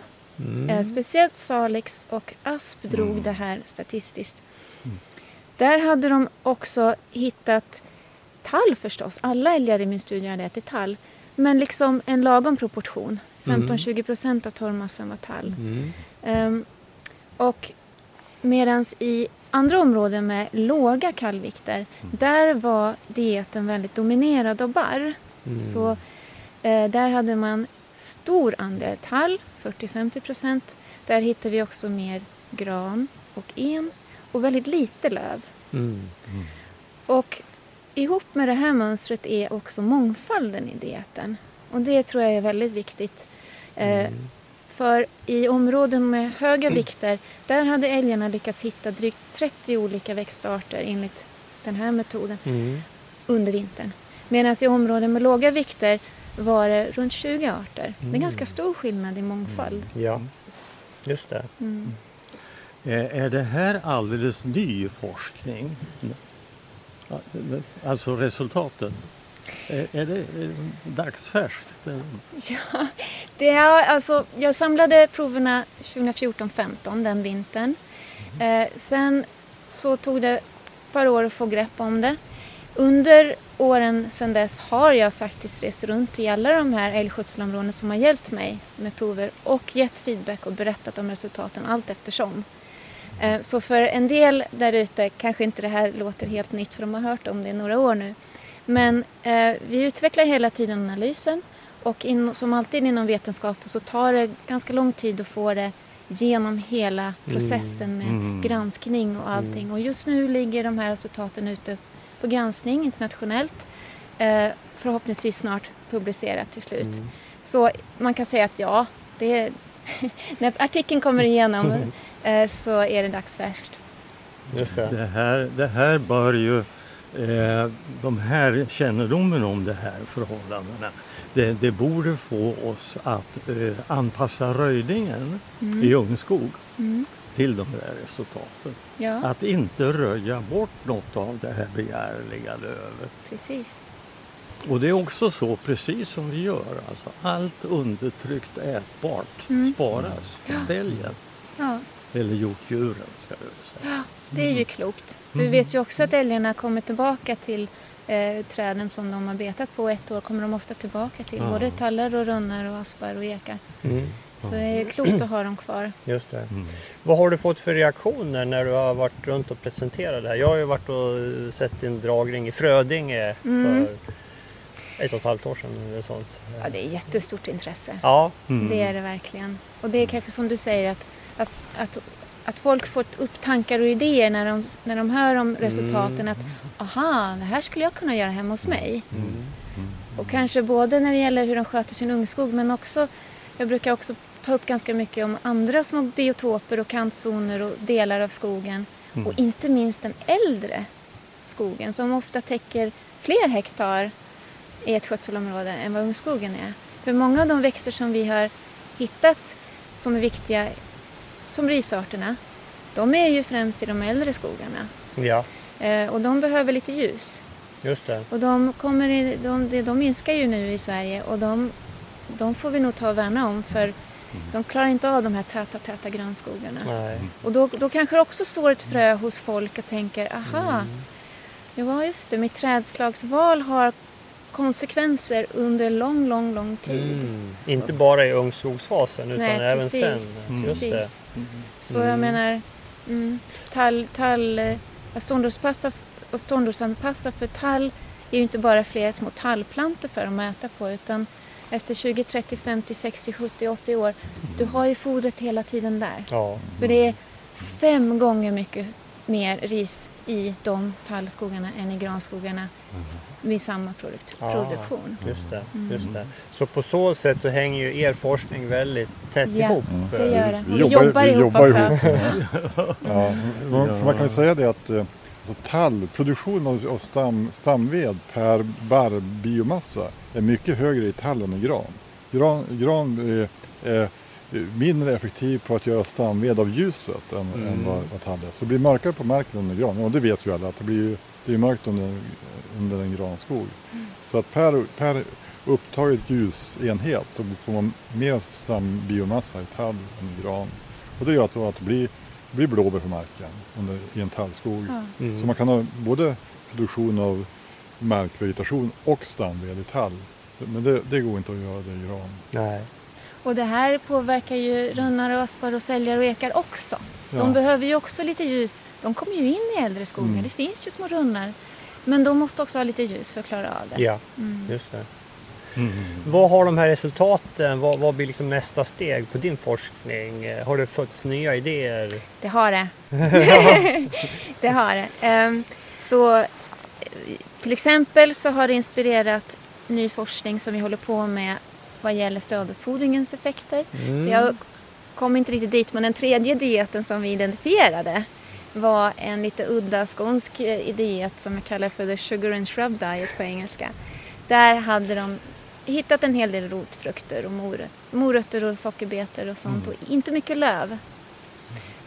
Eh, speciellt Salix och Asp drog det här statistiskt. Där hade de också hittat tall förstås. Alla älgar i min studie hade ätit tall. Men liksom en lagom proportion. 15-20 procent av torvmassan var tall. Mm. Ehm, och medan i andra områden med låga kallvikter, där var dieten väldigt dominerad av barr. Så eh, där hade man stor andel tall, 40-50 procent. Där hittar vi också mer gran och en och väldigt lite löv. Mm. Och ihop med det här mönstret är också mångfalden i dieten. Och det tror jag är väldigt viktigt. Eh, För i områden med höga vikter, där hade älgarna lyckats hitta drygt 30 olika växtarter enligt den här metoden Mm. under vintern. Medan i områden med låga vikter var det runt 20 arter. Det är ganska stor skillnad i mångfald. Ja, just det. Mm. Eh, Är det här alldeles ny forskning? Alltså resultaten? Är är det eh, dagsfärskt? Ja, det är, alltså, jag samlade proverna 2014-15, den vintern. Eh, sen så tog det ett par år att få grepp om det. Under åren sedan dess har jag faktiskt rest runt i alla de här älgskötselområdena som har hjälpt mig med prover och gett feedback och berättat om resultaten allt eftersom. Eh, Så för en del där ute kanske inte det här låter helt nytt för de har hört om det i några år nu. Men eh, vi utvecklar hela tiden analysen och in, som alltid inom vetenskapen så tar det ganska lång tid att få det genom hela processen med Mm. granskning och allting. Och just nu ligger de här resultaten ute på granskning internationellt. Eh, förhoppningsvis snart publicerat till slut. Så man kan säga att ja, det är, när artikeln kommer igenom eh, så är det dagsfärskt. Just det. Det här, det här bör ju, eh, de här kännedomen om de här förhållandena, det, det borde få oss att eh, anpassa röjningen i ungskog Mm. Till de här resultaten. Ja, Att inte röja bort något av det här begärliga lövet. precis. Och det är också så, precis som vi gör, alltså allt undertryckt ätbart Mm. sparas åt älgen. Ja. Eller hjortdjuren ska väl säga. Det är ju klokt. Vi vet ju också att älgarna kommer tillbaka till eh, träden som de har betat på ett år kommer de ofta tillbaka till. Ja. Både tallar och runnar och aspar och ekar. Mm. Så det är klokt att ha dem kvar. Just det. Mm. Vad har du fått för reaktioner när du har varit runt och presenterat det här? Jag har ju varit och sett din dragning i Frödinge Mm. för ett och ett halvt år sedan eller sånt. Ja, det är jättestort intresse. Ja, Mm. Det är det verkligen. Och det är kanske som du säger att, att, att, att folk får upp tankar och idéer när de, när de hör om resultaten. Att aha, det här skulle jag kunna göra hemma hos mig. Och kanske både när det gäller hur de sköter sin ungskog men också, jag brukar också ta upp ganska mycket om andra små biotoper och kantzoner och delar av skogen. Och inte minst den äldre skogen som ofta täcker fler hektar i ett skötselområde än vad ungskogen är. För många av de växter som vi har hittat som är viktiga som risarterna, de är ju främst i de äldre skogarna. ja, Eh, och de behöver lite ljus. just det. Och de, kommer i, de, de minskar ju nu i Sverige och de, de får vi nog ta och värna om för de klarar inte av de här täta, täta grönskogarna. Nej. Och då, då kanske också sår ett frö hos folk och tänker aha, ja just det, mitt trädslagsval har konsekvenser under lång, lång, lång tid. Mm. Inte bara i ungskogsfasen utan Nej, även precis. sen. Det. precis. Så jag Mm. menar, mm, tall, tall, eh, ståndortsanpassa för tall är ju inte bara fler små tallplantor för dem att äta på utan efter 20, 30, 50, 60, 70, 80 år, du har ju fodret hela tiden där. Ja. För det är fem gånger mycket mer ris i de tallskogarna än i granskogarna vid samma produkt, Ah, produktion. Just det, Mm. just det. Så på så sätt så hänger ju er forskning väldigt tätt Ja, ihop. det gör det. Vi Vi jobbar- jobbar vi ihop jobbar också. ihop. Ja, man, man kan ju säga det att eh, alltså tall, produktion av, av stam, stamved per barrbiomassa är mycket högre i tall än i gran. Gran, gran är, är mindre effektiv på att göra stamved av ljuset än, Mm. än vad, vad tall är. Så det blir mörkare på marken under gran. Och det vet ju alla att det blir ju det är mörkt under, under en granskog. Så att per, per upptaget ljusenhet så får man mer stambiomassa i tall än i gran. Och det gör att, då att det blir, blir blåbär på marken under, i en tallskog. Mm. Så man kan ha både produktion av markvegetation och stamved i tall. Men det, det går inte att göra det i gran. Nej. Och det här påverkar ju runnar och aspar och säljar och ekar också. De Ja. behöver ju också lite ljus. De kommer ju in i äldre skogar. Mm. Det finns ju små runnar. Men de måste också ha lite ljus för att klara av det. Ja, Mm. just det. Vad har de här resultaten, vad, vad blir liksom nästa steg på din forskning? Har det fötts nya idéer? Det har det. det har det. Ehm, så till exempel så har det inspirerat ny forskning som vi håller på med vad gäller stödutfodringens effekter. Mm. Jag kom inte riktigt dit men den tredje dieten som vi identifierade var en lite udda skånsk eh, diet som jag kallar för the sugar and shrub diet på engelska. Där hade de hittat en hel del rotfrukter och moröt, morötter och sockerbetor och sånt och inte mycket löv.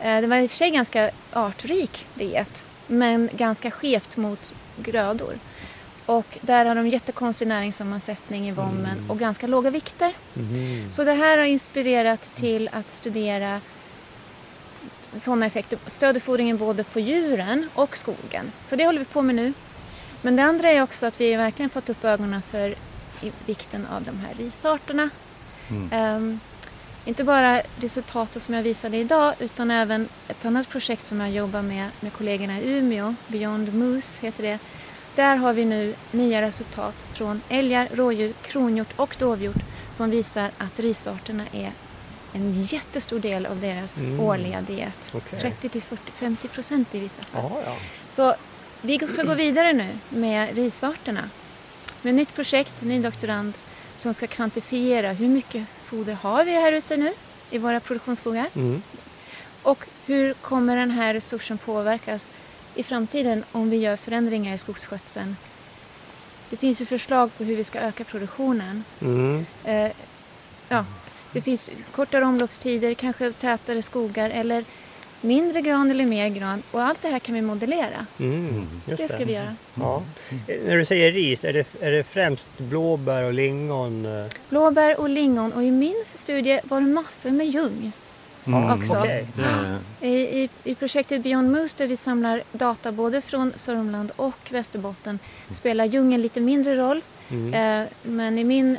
Eh, Det var i och för sig ganska artrik diet men ganska skevt mot grödor. Och där har de jättekonstig näringssammansättning i vommen och ganska låga vikter. Mhm. Så det här har inspirerat till att studera sådana effekter, stödutfodringen både på djuren och skogen. Så det håller vi på med nu. Men det andra är också att vi verkligen fått upp ögonen för vikten av de här risarterna. Ehm, inte bara resultatet som jag visade idag utan även ett annat projekt som jag jobbar med med kollegorna i Umeå, Beyond Moose heter det. Där har vi nu nya resultat från älgar, rådjur, kronhjort och dovhjort som visar att risarterna är en jättestor del av deras Mm. årliga diet. Okej. 30 till 40-50 procent i vissa fall. Ja, ja. Så vi ska gå vidare nu med risarterna. Med ett nytt projekt, ny doktorand, som ska kvantifiera hur mycket foder har vi här ute nu i våra produktionsskogar Mm. och hur kommer den här resursen påverkas i framtiden om vi gör förändringar i skogsskötseln. Det finns ju förslag på hur vi ska öka produktionen. Mm. Eh, ja, det finns kortare omloppstider, kanske tätare skogar eller mindre gran eller mer gran. Och allt det här kan vi modellera. Mm. Det ska vi göra. Ja. Eh, När du säger ris, är det, är det främst blåbär och lingon? eh? Blåbär och lingon och i min studie var det massor med ljung. Ja, också. okej. I, i, I projektet Beyond Moose där vi samlar data både från Sörmland och Västerbotten spelar ljung en lite mindre roll. Mm. Eh, men i min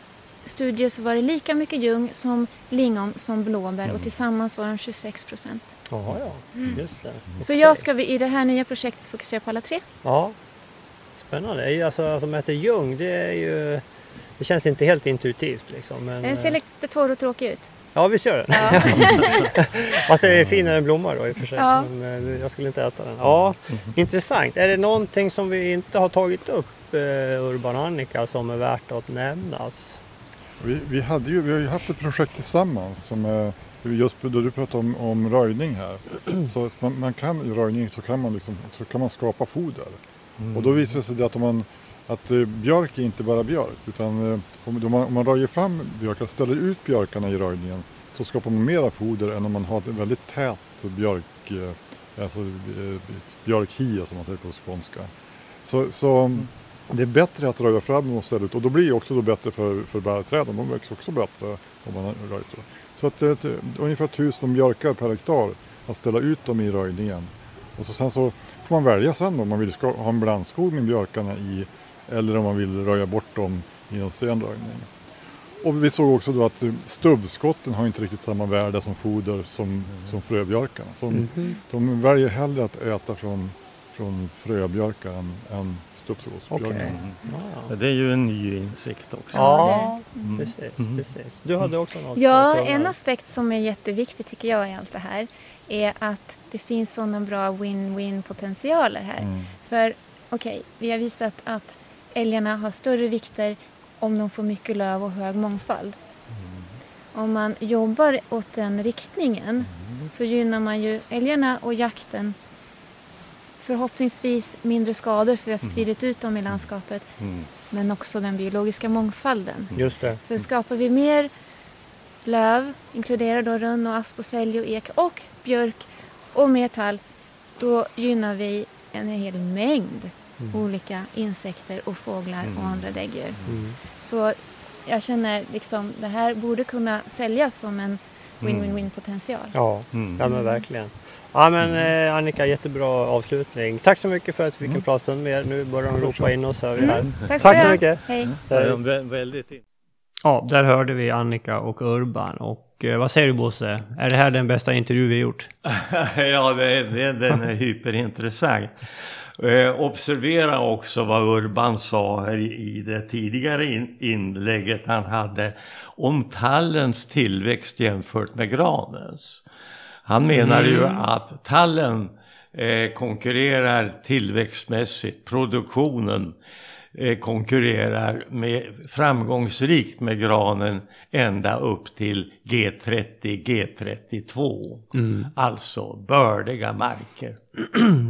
studie så var det lika mycket ljung som lingon som blåbär och tillsammans var de 26 procent. Jaha, ja. Just det. Så jag ska vi i det här nya projektet fokusera på alla tre. Ja, spännande. Alltså att de äter ljung, det är ju... Det känns inte helt intuitivt liksom. Men, Den ser eh, lite torr och tråkig ut. Ja, visst gör den. Ja. Fast det är finare än blomma då i och för sig. Ja. Men eh, jag skulle inte äta den. Ja, intressant. Är det någonting som vi inte har tagit upp, eh, Urban Annika, som är värt att nämnas? Vi, vi, hade ju, vi har ju haft ett projekt tillsammans som är just då du pratade om, om röjning här. Så man, man kan, i röjning så kan man, liksom, så kan man skapa foder. Och då visar det sig att, om man, att eh, björk är inte bara björk. Utan eh, om, man, om man röjer fram björkar, ställer ut björkarna i röjningen så skapar man mera foder än om man har ett väldigt tät björk, eh, alltså eh, björkhia som man säger på skånska. Så, så det är bättre att röja fram och ställa ut och då blir det också då bättre för, för bärträden. De växer också bättre om man röjt så. Att det är ett, ungefär tusen björkar per hektar att ställa ut dem i röjningen. Och så sen så får man välja sen om man vill ha en blandskog med björkarna i, eller om man vill röja bort dem i en sen röjning. Och vi såg också då att eh, stubbskotten har inte riktigt samma värde som foder som, som fröbjörkarna. Så de, Mhm. de väljer hellre att äta från, från fröbjörkar än, än stubbskottsbjörkar. Okej. Ja, Det är ju en ny insikt också. Ja, Mm. precis, Mm. precis. Du hade också något? Ja, en aspekt som är jätteviktig tycker jag i allt det här är att det finns sådana bra win-win potentialer här. Mm. För okej, vi har visat att älgarna har större vikter om de får mycket löv och hög mångfald. Om man jobbar åt den riktningen så gynnar man ju älgarna och jakten. Förhoppningsvis mindre skador för vi har spridit ut dem i landskapet. Mm. Men också den biologiska mångfalden. Just det. För skapar vi mer löv, inkluderar då rönn och asp och sälj och ek och björk och mer tall, då gynnar vi en hel mängd olika insekter och fåglar och andra däggdjur. Mm. Så jag känner liksom det här borde kunna säljas som en win-win-win potential. Ja, Mm. ja men verkligen. Ja men eh, Annika, jättebra avslutning. Tack så mycket för att vi fick en pratstund med er. Nu börjar de ropa in oss hör vi här. Tack Tack så mycket. Hej. Väldigt in- Ja, där hörde vi Annika och Urban. Och eh, vad säger du Bosse? Är det här den bästa intervju vi gjort? ja, det, det, den är hyperintressant. Eh, observera också vad Urban sa här i, i det tidigare in, inlägget han hade om tallens tillväxt jämfört med granens. Han menar ju att tallen eh, konkurrerar tillväxtmässigt, produktionen eh, konkurrerar med, framgångsrikt med granen ända upp till G30, G32. Alltså bördiga marker.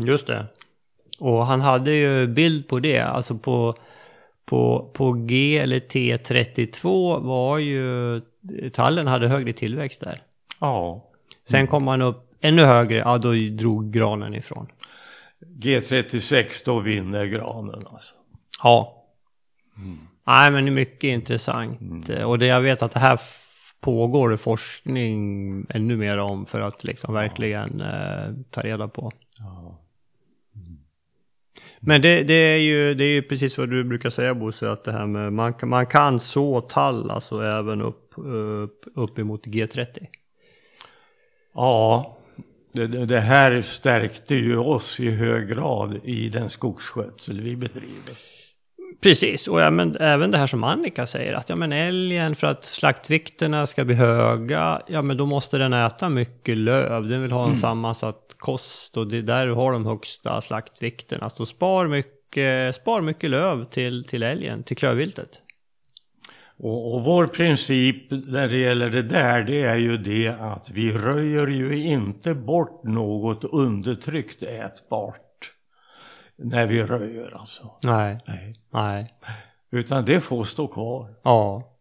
Just det. Och han hade ju bild på det. Alltså på, på, på G eller T32 var ju tallen hade högre tillväxt där. Ja. Sen kom han upp ännu högre, ja då drog granen ifrån. G36 då vinner granen alltså. Ja. Nej men det är mycket intressant. Och det jag vet att det här pågår forskning ännu mer om för att liksom verkligen eh, ta reda på. Men det, det, är ju, det är ju precis vad du brukar säga Bosse, att det här med man, kan- man kan så tall alltså även upp, upp, upp emot G30. Ja, det, det här stärkte ju oss i hög grad i den skogsskötsel vi bedriver. Precis, och ja, men även det här som Annika säger, att ja, men älgen för att slaktvikterna ska bli höga, ja men då måste den äta mycket löv, den vill ha en sammansatt kost och det är där du har de högsta slaktvikterna. Så spar mycket, spar mycket löv till, till älgen, till klövviltet. Och, och vår princip när det gäller det där, det är ju det att vi röjer ju inte bort något undertryckt ätbart när vi röjer alltså. Nej, Nej. nej, Utan det får stå kvar. ja.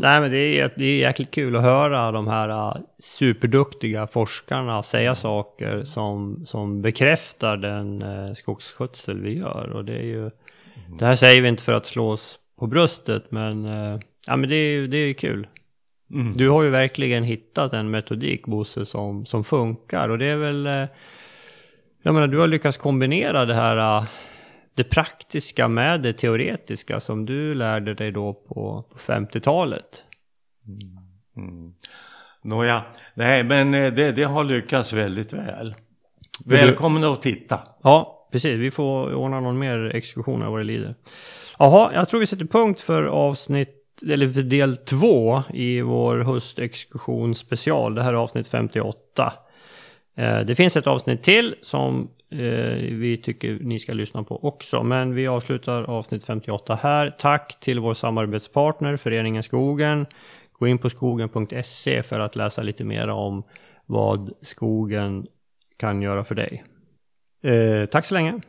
Nej men det är, det är jäkligt kul att höra de här uh, superduktiga forskarna säga saker som, som bekräftar den uh, skogsskötsel vi gör. Och det är ju, det här säger vi inte för att slå oss på bröstet men, uh, ja, men det är det är kul. Mm. Du har ju verkligen hittat en metodik Bosse som, som funkar och det är väl, uh, jag menar du har lyckats kombinera det här uh, det praktiska med det teoretiska som du lärde dig då på, på 50-talet. Mm. Nåja, nej men eh, det, det har lyckats väldigt väl. Välkomna att titta. Ja, precis. Vi får ordna någon mer exkursion vad det lider. Jaha, jag tror vi sätter punkt för avsnitt, eller för del två i vår höstexkursion special. Det här är avsnitt 58. Eh, det finns ett avsnitt till som eh, vi tycker ni ska lyssna på också. Men vi avslutar avsnitt 58 här. Tack till vår samarbetspartner Föreningen Skogen. Gå in på skogen.se för att läsa lite mer om vad skogen kan göra för dig. Eh, tack så länge.